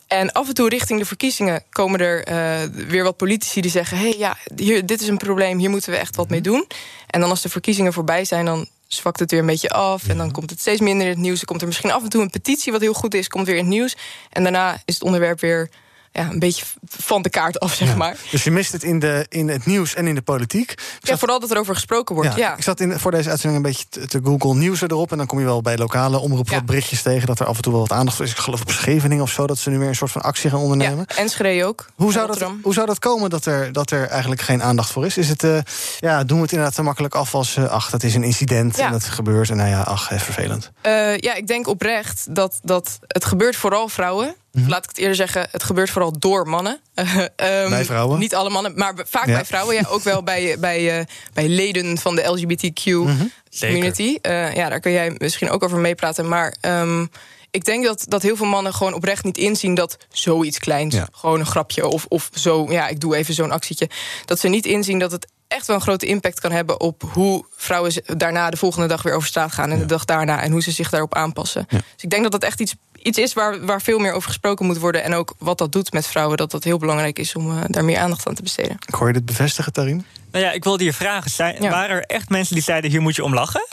En af en toe richting de verkiezingen komen er eh, weer wat politici die zeggen: hé, hey, ja, hier, dit is een probleem, hier moeten we echt wat mee doen. En dan als de verkiezingen voorbij zijn, dan zwakt het weer een beetje af. En dan komt het steeds minder in het nieuws. Er komt er misschien af en toe een petitie, wat heel goed is, komt weer in het nieuws. En daarna is het onderwerp weer ja, een beetje van de kaart af, zeg Ja. maar. Dus je mist het in, de, in het nieuws en in de politiek. Ik Ja, vooral dat er over gesproken wordt. Ja, Ik zat in, voor deze uitzending een beetje te, te Google Nieuws erop. En dan kom je wel bij lokale omroepen wat berichtjes tegen. Dat er af en toe wel wat aandacht voor is. Ik geloof op Scheveningen of zo. Dat ze nu weer een soort van actie gaan ondernemen. En Schree ook. Hoe zou, dat, hoe zou dat komen dat er, dat er eigenlijk geen aandacht voor is? is het, eh, ja, doen we het inderdaad te makkelijk af als... eh, ach, dat is een incident en dat gebeurt. En nou ja, ach, eh, vervelend. Eh, ja, ik denk oprecht dat, dat het gebeurt vooral vrouwen. Mhm. Laat ik het eerder zeggen, het gebeurt vooral door mannen. Ehm, Bij vrouwen? Niet alle mannen, maar vaak Ja. bij vrouwen. Ja, ook wel bij, bij, eh, bij leden van de LGBTQ-community. Mhm. ja, daar kun jij misschien ook over meepraten. Maar ehm, ik denk dat, dat heel veel mannen gewoon oprecht niet inzien... dat zoiets kleins, Ja. gewoon een grapje of, of zo... ja, ik doe even zo'n actietje... dat ze niet inzien dat het echt wel een grote impact kan hebben op hoe vrouwen daarna de volgende dag weer over straat gaan en de dag daarna en hoe ze zich daarop aanpassen. Dus ik denk dat dat echt iets, iets is waar, waar veel meer over gesproken moet worden en ook wat dat doet met vrouwen, dat dat heel belangrijk is om eh, daar meer aandacht aan te besteden. Ik hoor je dit bevestigen, Tarim? Nou ja, ik wilde je vragen. Zijn, Ja. Waren er echt mensen die zeiden: hier moet je om lachen?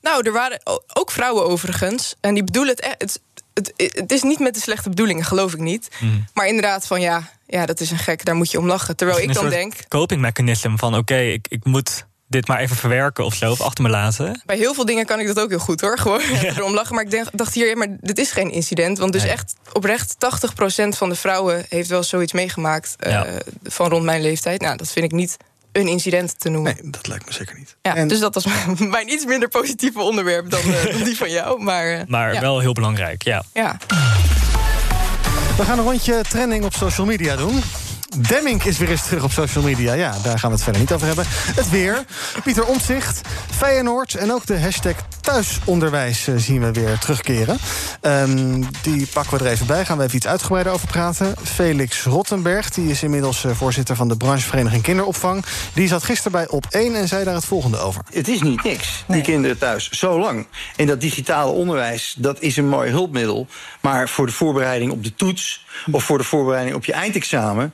Nou, er waren ook vrouwen overigens. En die bedoelen het echt. Het, het, het is niet met de slechte bedoelingen, geloof ik niet. Maar inderdaad, van ja, ja, dat is een gek, daar moet je om lachen. Terwijl ik dan denk. copingmechanisme van: oké, ik, ik moet dit maar even verwerken of zo, of achter me laten. Bij heel veel dingen kan ik dat ook heel goed hoor. Gewoon erom lachen. Maar ik dacht hier, ja, maar dit is geen incident. Want dus echt oprecht 80% van de vrouwen heeft wel zoiets meegemaakt eh, Ja. van rond mijn leeftijd. Nou, dat vind ik niet een incident te noemen. Nee, dat lijkt me zeker niet. Ja, Dus dat was mijn, mijn iets minder positieve onderwerp dan, eh, dan die van jou. Maar, eh, Maar ja. wel heel belangrijk, ja. Ja. We gaan een rondje trending op social media doen. Demming is weer eens terug op social media. Ja, daar gaan we het verder niet over hebben. Het weer, Pieter Omtzigt, Feyenoord... en ook de hashtag thuisonderwijs eh, zien we weer terugkeren. Ehm, die pakken we er even bij, gaan we even iets uitgebreider over praten. Felix Rottenberg, die is inmiddels eh, voorzitter van de branchevereniging Kinderopvang. Die zat gisteren bij Op 1 en zei daar het volgende over. Het is niet niks, die kinderen thuis, zo lang. En dat digitale onderwijs, dat is een mooi hulpmiddel. Maar voor de voorbereiding op de toets... of voor de voorbereiding op je eindexamen...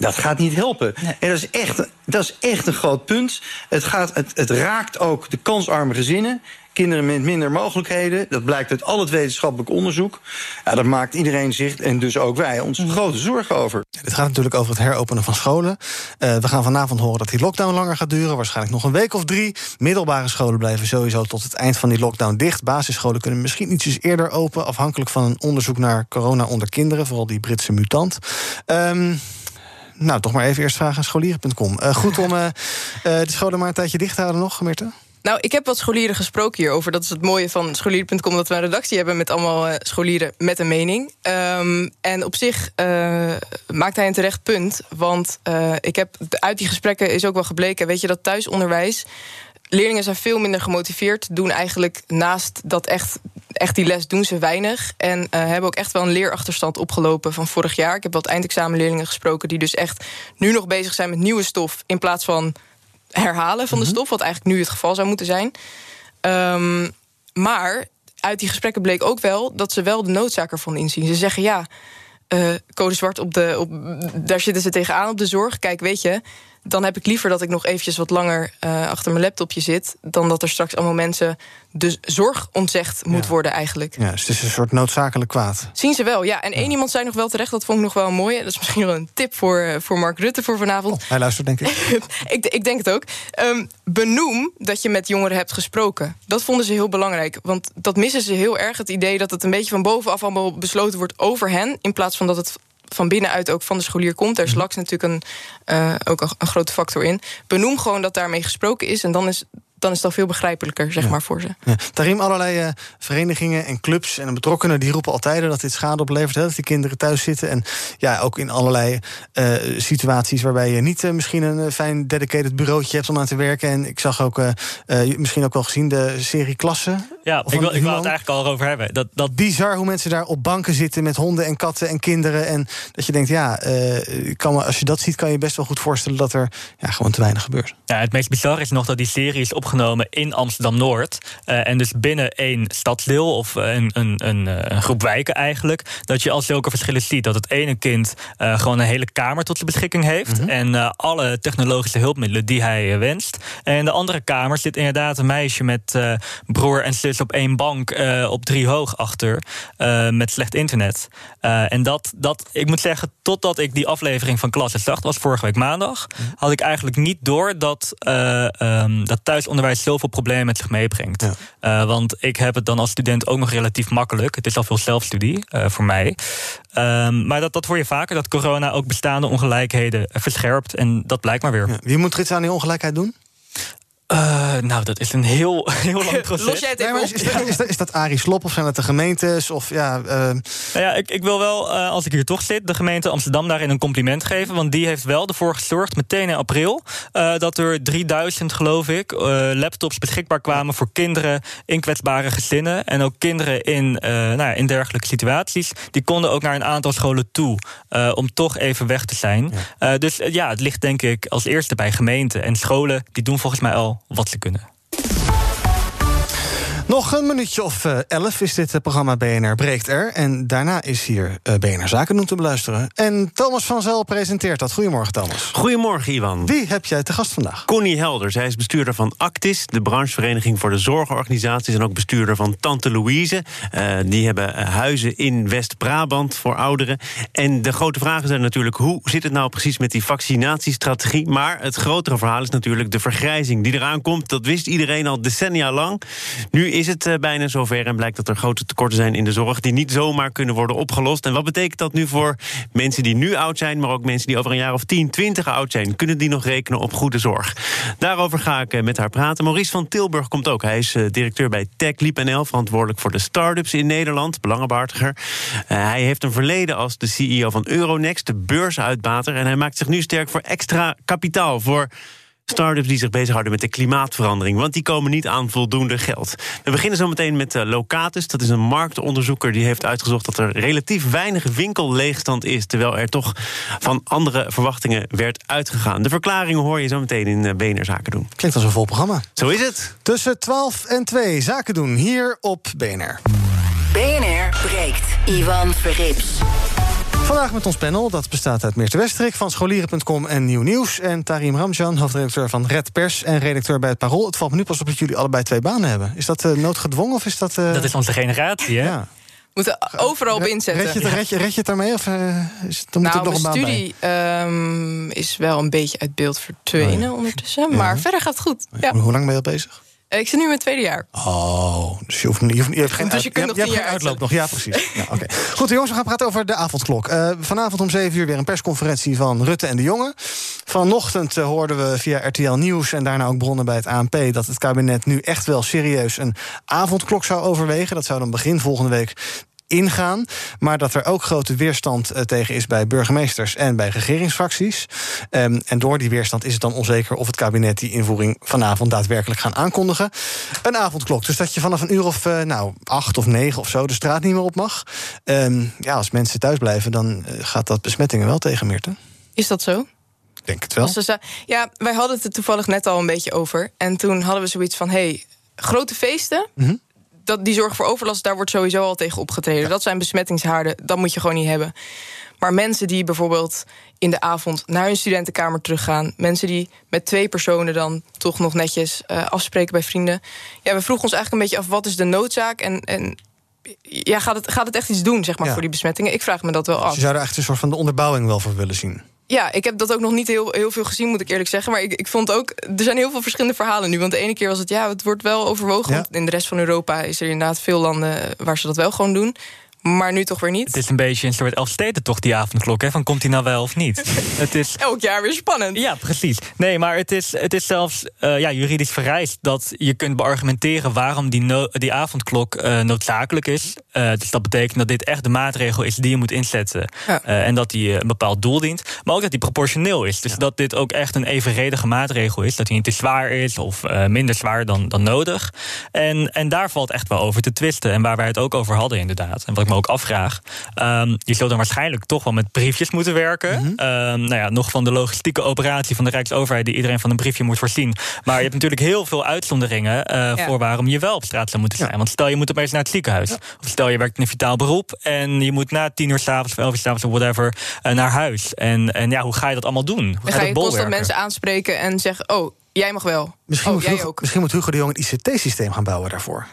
dat gaat niet helpen. En dat is, echt, dat is echt een groot punt. Het, gaat, het, het raakt ook de kansarme gezinnen... Kinderen met minder mogelijkheden. Dat blijkt uit al het wetenschappelijk onderzoek. Ja, daar maakt iedereen zich, en dus ook wij, ons grote zorgen over. Dit gaat natuurlijk over het heropenen van scholen. Eh, we gaan vanavond horen dat die lockdown langer gaat duren. Waarschijnlijk nog een week of drie. Middelbare scholen blijven sowieso tot het eind van die lockdown dicht. Basisscholen kunnen misschien ietsjes eerder open. Afhankelijk van een onderzoek naar corona onder kinderen. Vooral die Britse mutant. Ehm, nou, toch maar even eerst vragen aan scholieren.com. Eh, goed om eh, eh, de scholen maar een tijdje dicht te houden nog, Mirte? Nou, ik heb wat scholieren gesproken hierover. Dat is het mooie van scholieren.com, dat we een redactie hebben met allemaal scholieren met een mening. Ehm, en op zich maakt hij een terecht punt. Want ik heb uit die gesprekken is ook wel gebleken, weet je, dat thuisonderwijs. Leerlingen zijn veel minder gemotiveerd, doen eigenlijk naast dat echt, echt die les doen ze weinig. En eh, hebben ook echt wel een leerachterstand opgelopen van vorig jaar. Ik heb wat eindexamenleerlingen gesproken die dus echt nu nog bezig zijn met nieuwe stof in plaats van herhalen van de stof, wat eigenlijk nu het geval zou moeten zijn. Ehm, maar uit die gesprekken bleek ook wel dat ze wel de noodzaak ervan inzien. Ze zeggen ja, eh, code zwart op de, op, daar zitten ze tegenaan op de zorg. Kijk, weet je, dan heb ik liever dat ik nog eventjes wat langer eh, achter mijn laptopje zit, dan dat er straks allemaal mensen de zorg ontzegd moet worden eigenlijk. Ja, dus het is een soort noodzakelijk kwaad. Zien ze wel, ja. En één iemand zei nog wel terecht, dat vond ik nog wel mooi. Dat is misschien wel een tip voor, eh, voor Mark Rutte voor vanavond. Hij luistert, denk ik. ik, ik denk het ook. Ehm, benoem dat je met jongeren hebt gesproken. Dat vonden ze heel belangrijk. Want dat missen ze heel erg. Het idee dat het een beetje van bovenaf allemaal besloten wordt over hen. In plaats van dat het van binnenuit ook van de scholier komt. Daar is LAX natuurlijk een, eh, ook een, een grote factor in. Benoem gewoon dat daarmee gesproken is. En dan is, dan is het al veel begrijpelijker, zeg maar, voor ze. Ja. Daarin allerlei eh, verenigingen en clubs en betrokkenen... die roepen altijd dat dit schade oplevert, hè, dat die kinderen thuis zitten. En ja, ook in allerlei eh, situaties waarbij je niet eh, misschien een fijn dedicated bureautje hebt om aan te werken. En ik zag ook, eh, eh, misschien ook wel gezien, de serie Klassen. Ja, ik wil, ik wil het eigenlijk al over hebben. Dat, dat Bizar hoe mensen daar op banken zitten met honden en katten en kinderen. En dat je denkt, ja, eh, kan als je dat ziet, kan je best wel goed voorstellen dat er ja, gewoon te weinig gebeurt. Ja, het meest bizarre is nog dat die serie is opgenomen in Amsterdam-Noord. Eh, en dus binnen één stadsdeel of eh, een, een, een, eh, een groep wijken eigenlijk... dat je al zulke verschillen ziet. Dat het ene kind gewoon een hele kamer tot zijn beschikking heeft... en eh, alle technologische hulpmiddelen die hij wenst. En in de andere kamer zit inderdaad een meisje met broer en zus op één bank... op drie hoog achter, met slecht internet. En dat, dat, ik moet zeggen, totdat ik die aflevering van Klasse zag... dat was vorige week maandag, had ik eigenlijk niet door... dat, ehm, dat thuisonderwijs zoveel problemen met zich meebrengt. Eh, want ik heb het dan als student ook nog relatief makkelijk. Het is al veel zelfstudie eh, voor mij. Ehm, maar dat, dat hoor je vaker, dat corona ook bestaande ongelijkheden verscherpt. En dat blijkt maar weer. Wie moet er iets aan die ongelijkheid doen? Uh, nou, dat is een heel, heel lang proces. Los jij het even Nee, maar op? is, dat, is, dat, is dat Arie Slop of zijn het de gemeentes? Of ja, eh, Nou ja, ik, ik wil wel, eh, als ik hier toch zit, de gemeente Amsterdam daarin een compliment geven. Want die heeft wel ervoor gezorgd, meteen in april, eh, dat er 3000, geloof ik, eh, laptops beschikbaar kwamen voor kinderen in kwetsbare gezinnen. En ook kinderen in, eh, nou ja, in dergelijke situaties. Die konden ook naar een aantal scholen toe eh, om toch even weg te zijn. Eh, dus eh, ja, het ligt denk ik als eerste bij gemeenten. En scholen die doen volgens mij al wat ze kunnen. Nog een minuutje of eh, elf is dit eh, programma BNR Breekt Er. En daarna is hier eh, BNR Zaken doen te beluisteren. En Thomas van Zel presenteert dat. Goedemorgen, Thomas. Goedemorgen, Ivan. Wie heb jij te gast vandaag? Connie Helder. Zij is bestuurder van Actis, de branchevereniging voor de zorgorganisaties. En ook bestuurder van Tante Louise. Die hebben huizen in West-Brabant voor ouderen. En de grote vragen zijn natuurlijk: hoe zit het nou precies met die vaccinatiestrategie? Maar het grotere verhaal is natuurlijk de vergrijzing die eraan komt. Dat wist iedereen al decennia lang. Nu is het eh, bijna zover en blijkt dat er grote tekorten zijn in de zorg. die niet zomaar kunnen worden opgelost. En wat betekent dat nu voor mensen die nu oud zijn, maar ook mensen die over een jaar of 10, 20 oud zijn? Kunnen die nog rekenen op goede zorg? Daarover ga ik eh, met haar praten. Maurice van Tilburg komt ook. Hij is eh, directeur bij TechLeap NL, verantwoordelijk voor de start-ups in Nederland, belangenbehartiger. Eh, hij heeft een verleden als de CEO van Euronext, de beursuitbater. En hij maakt zich nu sterk voor extra kapitaal. Voor Startups die zich bezighouden met de klimaatverandering, want die komen niet aan voldoende geld. We beginnen zo meteen met eh, Locatus. Dat is een marktonderzoeker die heeft uitgezocht dat er relatief weinig winkelleegstand is, terwijl er toch van andere verwachtingen werd uitgegaan. De verklaringen hoor je zo meteen in eh, BNR Zaken doen. Klinkt als een vol programma. Zo is het. Tussen 12 en 2 Zaken doen hier op BNR. BNR breekt. Ivan Verrips. Vandaag met ons panel, dat bestaat uit Meerte Westerik van scholieren.com en Nieuw Nieuws. En Tarim Ramjan, hoofdredacteur van Red Pers en redacteur bij het Parool. Het valt me nu pas op dat jullie allebei twee banen hebben. Is dat eh, noodgedwongen of is dat... eh, Dat is onze generatie, hè? Ja. moeten overal op inzetten. Red je, het, red, je, red je het daarmee of eh, is het, dan moet nou, nog mijn een baan bij? studie ehm, is wel een beetje uit beeld verdwenen ondertussen. Maar verder gaat het goed. Ja. Hoe lang ben je al bezig? Ik zit nu in mijn tweede jaar. Oh, dus je, hoeft, niet- je, hoeft, je hebt geen, Dus je uit- kunt nog hebt tien geen jaar uitloop nog. Ja, precies. Ja, oké. Goed, jongens, we gaan praten over de avondklok. Eh, vanavond om 7 uur weer een persconferentie van Rutte en de Jonge. Vanochtend eh, hoorden we via RTL Nieuws en daarna ook bronnen bij het ANP... dat het kabinet nu echt wel serieus een avondklok zou overwegen. Dat zou dan begin volgende week ingaan. Maar dat er ook grote weerstand eh, tegen is bij burgemeesters en bij regeringsfracties. Ehm, en door die weerstand is het dan onzeker of het kabinet die invoering vanavond daadwerkelijk gaan aankondigen. Een avondklok. Dus dat je vanaf een uur of eh, nou, acht of negen of zo de straat niet meer op mag. Ehm, ja, als mensen thuis blijven, dan eh, gaat dat besmettingen wel tegen, Meerte. Is dat zo? Ik denk het wel. Ze ja, wij hadden het er toevallig net al een beetje over. En toen hadden we zoiets van: hey, grote feesten. Mhm. Dat, die zorg voor overlast, daar wordt sowieso al tegen opgetreden. Dat zijn besmettingshaarden, dat moet je gewoon niet hebben. Maar mensen die bijvoorbeeld in de avond naar hun studentenkamer teruggaan. Mensen die met twee personen dan toch nog netjes eh, afspreken bij vrienden. Ja, we vroegen ons eigenlijk een beetje af: wat is de noodzaak? En, en ja, gaat, het, gaat het echt iets doen, zeg maar, Ja. voor die besmettingen? Ik vraag me dat wel af. Dus je zou er echt een soort van de onderbouwing wel voor willen zien. Ja, ik heb dat ook nog niet heel, heel veel gezien, moet ik eerlijk zeggen. Maar ik, ik vond ook, er zijn heel veel verschillende verhalen nu. Want de ene keer was het, ja, het wordt wel overwogen. Ja. In de rest van Europa is er inderdaad veel landen waar ze dat wel gewoon doen. Maar nu toch weer niet. Het is een beetje een soort Elfstedentocht, die avondklok. Hè? Van komt hij nou wel of niet? het is... Elk jaar weer spannend. Ja, precies. Nee, maar het is, het is zelfs eh, ja, juridisch vereist dat je kunt beargumenteren waarom die, no- die avondklok eh, noodzakelijk is. Eh, dus dat betekent dat dit echt de maatregel is die je moet inzetten. Eh, en dat die eh, een bepaald doel dient. Maar ook dat die proportioneel is. Dus dat dit ook echt een evenredige maatregel is. Dat die niet te zwaar is of minder zwaar dan, dan nodig. En, en daar valt echt wel over te twisten. En waar wij het ook over hadden, inderdaad. En wat ik me ook afvraag. ehm, je zult dan waarschijnlijk toch wel met briefjes moeten werken. Ehm, nou ja, nog van de logistieke operatie van de Rijksoverheid, die iedereen van een briefje moet voorzien. Maar je hebt natuurlijk heel veel uitzonderingen Ja. voor waarom je wel op straat zou moeten zijn. Want stel je moet opeens naar het ziekenhuis. Of stel je werkt in een vitaal beroep en je moet na tien uur s'avonds of elf uur s'avonds of whatever eh, naar huis. En, en ja, hoe ga je dat allemaal doen? Hoe ga ga je constant mensen aanspreken en zeggen: Oh, jij mag wel. Misschien, oh, moet jij Hugo, ook. misschien moet Hugo de Jong een ICT-systeem gaan bouwen daarvoor.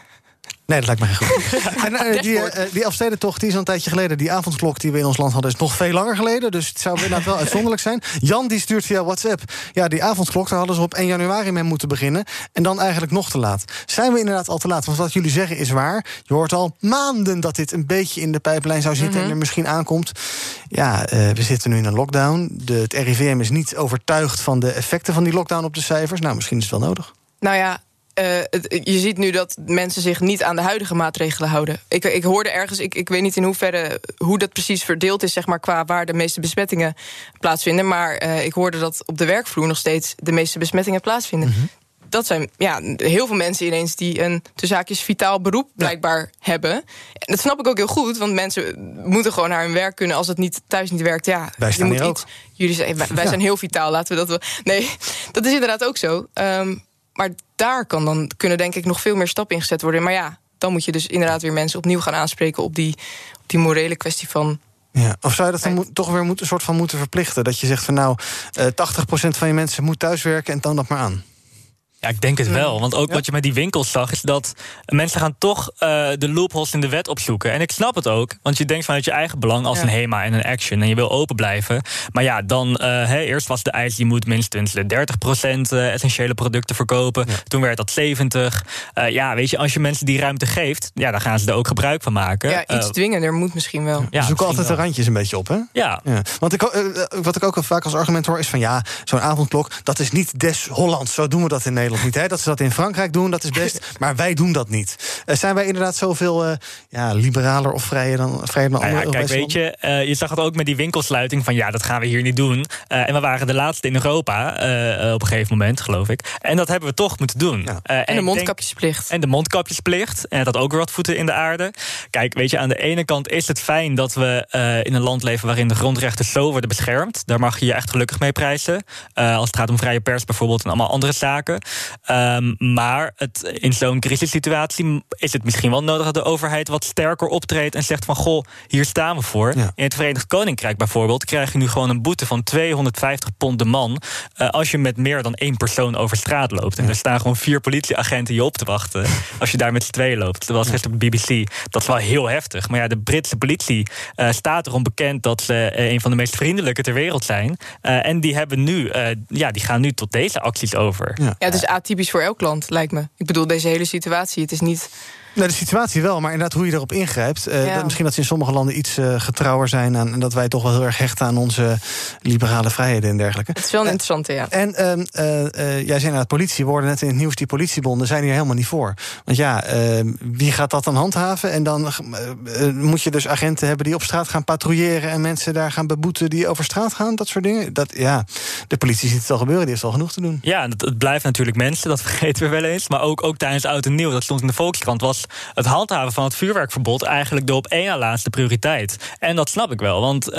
Nee, dat lijkt me geen goed. en, eh, die, eh, die Elfstedentocht, die is al een tijdje geleden. Die avondklok die we in ons land hadden, is nog veel langer geleden. Dus het zou inderdaad wel uitzonderlijk zijn. Jan die stuurt via WhatsApp. Ja, die avondklok, daar hadden ze op 1 januari mee moeten beginnen. En dan eigenlijk nog te laat. Zijn we inderdaad al te laat? Want wat jullie zeggen is waar. Je hoort al maanden dat dit een beetje in de pijplijn zou zitten... en er misschien aankomt. Ja, eh, we zitten nu in een lockdown. De, het RIVM is niet overtuigd van de effecten van die lockdown op de cijfers. Nou, misschien is het wel nodig. Nou ja, uh, het, je ziet nu dat mensen zich niet aan de huidige maatregelen houden. Ik, ik hoorde ergens, ik, ik weet niet in hoeverre hoe dat precies verdeeld is, zeg maar, qua waar de meeste besmettingen plaatsvinden. Maar uh, ik hoorde dat op de werkvloer nog steeds de meeste besmettingen plaatsvinden. Mm -hmm. Dat zijn ja, heel veel mensen ineens die een te zaakjes vitaal beroep blijkbaar ja. hebben. En dat snap ik ook heel goed, want mensen moeten gewoon naar hun werk kunnen. Als het niet thuis niet werkt, ja, wij staan je moet iets. Jullie zijn, wij, wij ja. zijn heel vitaal, laten we dat wel. Nee, dat is inderdaad ook zo. Um, maar daar kan dan kunnen denk ik nog veel meer stappen ingezet worden. Maar ja, dan moet je dus inderdaad weer mensen opnieuw gaan aanspreken op die, op die morele kwestie van. Ja, of zou je dat dan moet, toch weer moet, een soort van moeten verplichten? Dat je zegt van nou, uh, 80% van je mensen moet thuiswerken en dan dat maar aan. Ja, ik denk het wel. Want ook ja. wat je met die winkels zag, is dat mensen gaan toch uh, de loopholes in de wet opzoeken. En ik snap het ook, want je denkt vanuit je eigen belang als ja. een HEMA en een Action en je wil open blijven. Maar ja, dan uh, hey, eerst was de eis, je moet minstens 30% uh, essentiële producten verkopen. Ja. Toen werd dat 70. Uh, ja, weet je, als je mensen die ruimte geeft, ja, dan gaan ze er ook gebruik van maken. Ja, iets dwingender moet misschien wel. Ja, zoeken altijd wel. de randjes een beetje op, hè? Ja. Want ik, uh, wat ik ook vaak als argument hoor is van ja, zo'n avondklok, dat is niet des Hollands. Zo doen we dat in Nederland niet. Hè? Dat ze dat in Frankrijk doen, dat is best. Maar wij doen dat niet. Uh, zijn wij inderdaad zoveel uh, ja, liberaler of vrijer dan, vrijer dan nou andere ja, Kijk, weet je, uh, je zag het ook met die winkelsluiting van ja, dat gaan we hier niet doen. en we waren de laatste in Europa op een gegeven moment, geloof ik. En dat hebben we toch moeten doen. Ja. en, en de mondkapjesplicht. Denk, en de mondkapjesplicht. En dat ook weer wat voeten in de aarde. Kijk, weet je, aan de ene kant is het fijn dat we in een land leven waarin de grondrechten zo worden beschermd. Daar mag je je echt gelukkig mee prijzen. als het gaat om vrije pers bijvoorbeeld en allemaal andere zaken. Um, maar het, in zo'n crisissituatie is het misschien wel nodig dat de overheid wat sterker optreedt en zegt van goh, hier staan we voor. Ja. In het Verenigd Koninkrijk bijvoorbeeld krijg je nu gewoon een boete van 250 pond de man uh, als je met meer dan één persoon over straat loopt. En ja. er staan gewoon vier politieagenten je op te wachten als je daar met z'n tweeën loopt. Dat was gisteren op de BBC. Dat is wel heel heftig. Maar ja, de Britse politie uh, staat erom bekend dat ze uh, een van de meest vriendelijke ter wereld zijn. en die hebben nu, ja, die gaan nu tot deze acties over. Ja, is atypisch voor elk land, lijkt me. Ik bedoel, deze hele situatie, het is niet... Nou, de situatie wel, maar inderdaad hoe je erop ingrijpt. Uh, ja. dat, misschien dat ze in sommige landen iets uh, getrouwer zijn aan, en dat wij toch wel heel erg hechten aan onze liberale vrijheden en dergelijke. Het is wel een interessante, ja. En uh, jij zei naar het politie, we hoorden net in het nieuws, die politiebonden zijn hier helemaal niet voor. Want ja, ehm, wie gaat dat dan handhaven? En dan eh, moet je dus agenten hebben die op straat gaan patrouilleren en mensen daar gaan beboeten die over straat gaan, dat soort dingen. Dat, ja, de politie ziet het al gebeuren, die heeft al genoeg te doen. Ja, het, het blijft natuurlijk mensen, dat vergeten we wel eens. Maar ook, ook tijdens Oud en Nieuw, dat stond in de Volkskrant, was het handhaven van het vuurwerkverbod eigenlijk de op één na laatste prioriteit. En dat snap ik wel, want uh,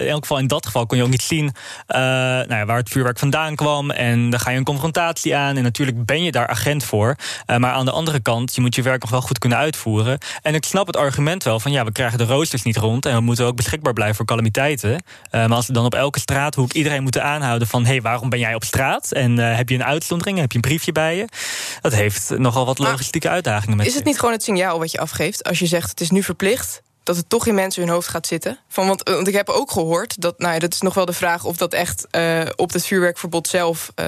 in elk geval in dat geval kon je ook niet zien uh, nou ja, waar het vuurwerk vandaan kwam. En dan ga je een confrontatie aan. En natuurlijk ben je daar agent voor. Uh, maar aan de andere kant, je moet je werk nog wel goed kunnen uitvoeren. En ik snap het argument wel van ja, we krijgen de roosters niet rond. En we moeten ook beschikbaar blijven voor calamiteiten. maar als we dan op elke straathoek iedereen moeten aanhouden van hé, hey, waarom ben jij op straat? En heb je een uitzondering? Heb je een briefje bij je? Dat heeft nogal wat logistieke maar uitdagingen met Is het niet gewoon het signaal wat je afgeeft als je zegt het is nu verplicht? Dat het toch in mensen hun hoofd gaat zitten. Van, want, want ik heb ook gehoord, dat, nou ja, dat is nog wel de vraag of dat echt uh, op het vuurwerkverbod zelf uh,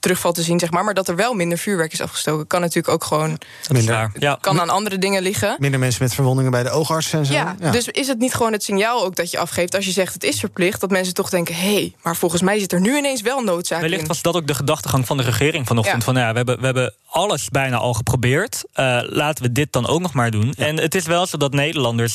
terugvalt te zien, zeg maar. Maar dat er wel minder vuurwerk is afgestoken, kan natuurlijk ook gewoon. Minder. Ja. Kan aan andere dingen liggen. Minder mensen met verwondingen bij de oogarts en zo. Ja, ja, dus is het niet gewoon het signaal ook dat je afgeeft als je zegt het is verplicht, dat mensen toch denken: hé, hey, maar volgens mij zit er nu ineens wel noodzaak Wellicht in. was dat ook de gedachtegang van de regering vanochtend. Ja. Van ja, we hebben, we hebben alles bijna al geprobeerd. Uh, laten we dit dan ook nog maar doen. Ja. En het is wel zo dat Nederlanders,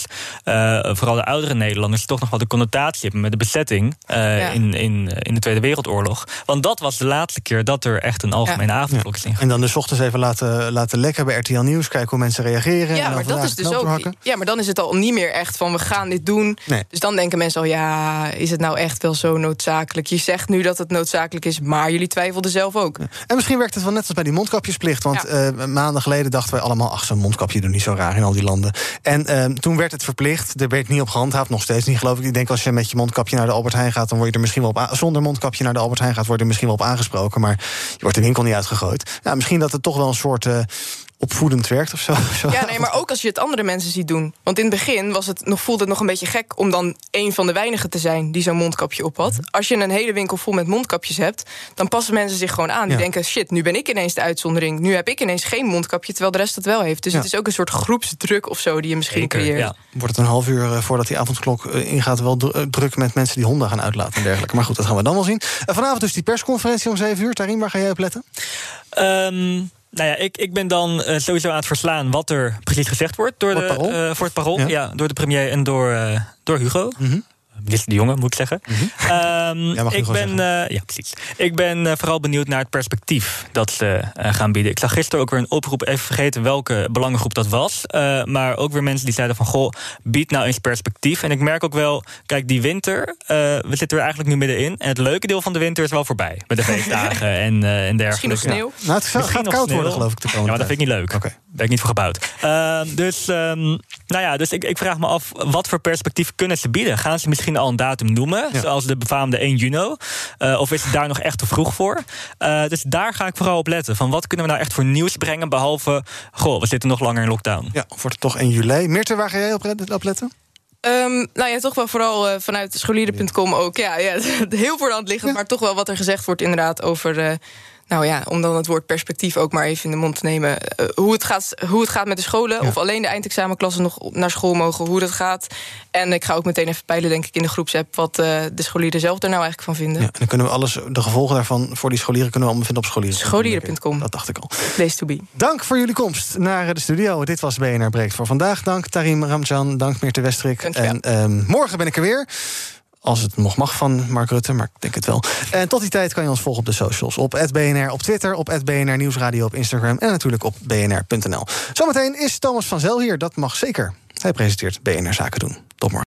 uh, vooral de oudere Nederlanders, toch nog wel de connotatie hebben met de bezetting uh, ja. in, in, in de Tweede Wereldoorlog. Want dat was de laatste keer dat er echt een algemene avondklok is. En dan de ochtends even laten, laten lekken bij RTL Nieuws, kijken hoe mensen reageren. Ja, maar dat is dus ook. Ja, maar dan is het al niet meer echt van we gaan dit doen. Nee. Dus dan denken mensen al, ja, is het nou echt wel zo noodzakelijk? Je zegt nu dat het noodzakelijk is, maar jullie twijfelden zelf ook. Ja. En misschien werkt het wel net als bij die mondkapjesplicht. Want ja. uh, maanden geleden dachten wij allemaal, ach, zo'n mondkapje doet niet zo raar in al die landen. En uh, toen werd het verplicht. Er werd niet op gehandhaafd, nog steeds niet, geloof ik. Ik denk als je met je mondkapje naar de Albert Heijn gaat, dan word je er misschien wel op zonder mondkapje naar de Albert Heijn gaat, word er misschien wel op aangesproken. Maar je wordt de winkel niet uitgegooid. Ja, misschien dat het toch wel een soort. Uh, opvoedend werkt of zo. zo. Ja, nee, maar ook als je het andere mensen ziet doen. Want in het begin was het nog, voelde het nog een beetje gek om dan een van de weinigen te zijn die zo'n mondkapje op had. Als je een hele winkel vol met mondkapjes hebt, dan passen mensen zich gewoon aan. Die Ja. denken: shit, nu ben ik ineens de uitzondering. Nu heb ik ineens geen mondkapje, terwijl de rest het wel heeft. Dus Ja. het is ook een soort groepsdruk of zo die je misschien creëert. Wordt het een half uur eh, voordat die avondklok eh, ingaat... wel eh, druk met mensen die honden gaan uitlaten en dergelijke. Maar goed, dat gaan we dan wel zien. En vanavond dus die persconferentie om 7 uur. Tarim, waar ga jij op letten? Ehm, nou ja, ik, ik ben dan eh, sowieso aan het verslaan wat er precies gezegd wordt door Voor de, het Parool? eh, voor het parool. Ja. Ja. door de premier en door, eh, door Hugo. Minister De Jonge, moet ik zeggen. Ehm, mag ik ben, eh, ja, precies. Ik ben eh, vooral benieuwd naar het perspectief dat ze eh, gaan bieden. Ik zag gisteren ook weer een oproep, even vergeten welke belangengroep dat was. Eh, maar ook weer mensen die zeiden van, goh, bied nou eens perspectief. En ik merk ook wel, kijk, die winter, eh, we zitten er eigenlijk nu middenin. En het leuke deel van de winter is wel voorbij. Met de feestdagen en, eh en dergelijke. Misschien nog sneeuw? Nou, het gaat- koud sneeuw. worden, geloof ik, de komende Ja, maar dat vind ik niet leuk. Daar ben ik niet voor gebouwd. Ehm, dus, ehm, nou ja, dus ik, ik vraag me af, wat voor perspectief kunnen ze bieden? Gaan ze misschien al een datum noemen, zoals de befaamde 1 juni? Eh, of is het daar nog echt te vroeg voor? Eh, dus daar ga ik vooral op letten. Van wat kunnen we nou echt voor nieuws brengen, behalve, goh, we zitten nog langer in lockdown. Ja, of wordt het toch 1 juli? Mirte, waar ga jij op, letten? Ehm, nou ja, toch wel vooral eh, vanuit scholieren.com ook. Ja, ja, heel voor de hand liggend, maar toch wel wat er gezegd wordt inderdaad over... eh, nou ja, om dan het woord perspectief ook maar even in de mond te nemen. eh, hoe, het gaat, hoe het gaat met de scholen. Of alleen de eindexamenklassen nog naar school mogen. Hoe dat gaat. En ik ga ook meteen even peilen, denk ik, in de groepsapp... wat eh, de scholieren zelf er nou eigenlijk van vinden. En dan kunnen we alles, de gevolgen daarvan voor die scholieren... kunnen we allemaal vinden op scholieren. Scholieren.com. Dat dacht ik al. Place to be. Dank voor jullie komst naar de studio. Dit was BNR Breekt voor vandaag. Dank Tarim Ramjan, dank Meerte Westrik. En ehm, morgen ben ik er weer. Als het nog mag van Mark Rutte, maar ik denk het wel. En tot die tijd kan je ons volgen op de socials. Op BNR op Twitter, op BNR Nieuwsradio op Instagram... en natuurlijk op bnr.nl. Zometeen is Thomas van Zel hier, dat mag zeker. Hij presenteert BNR Zaken doen. Tot morgen.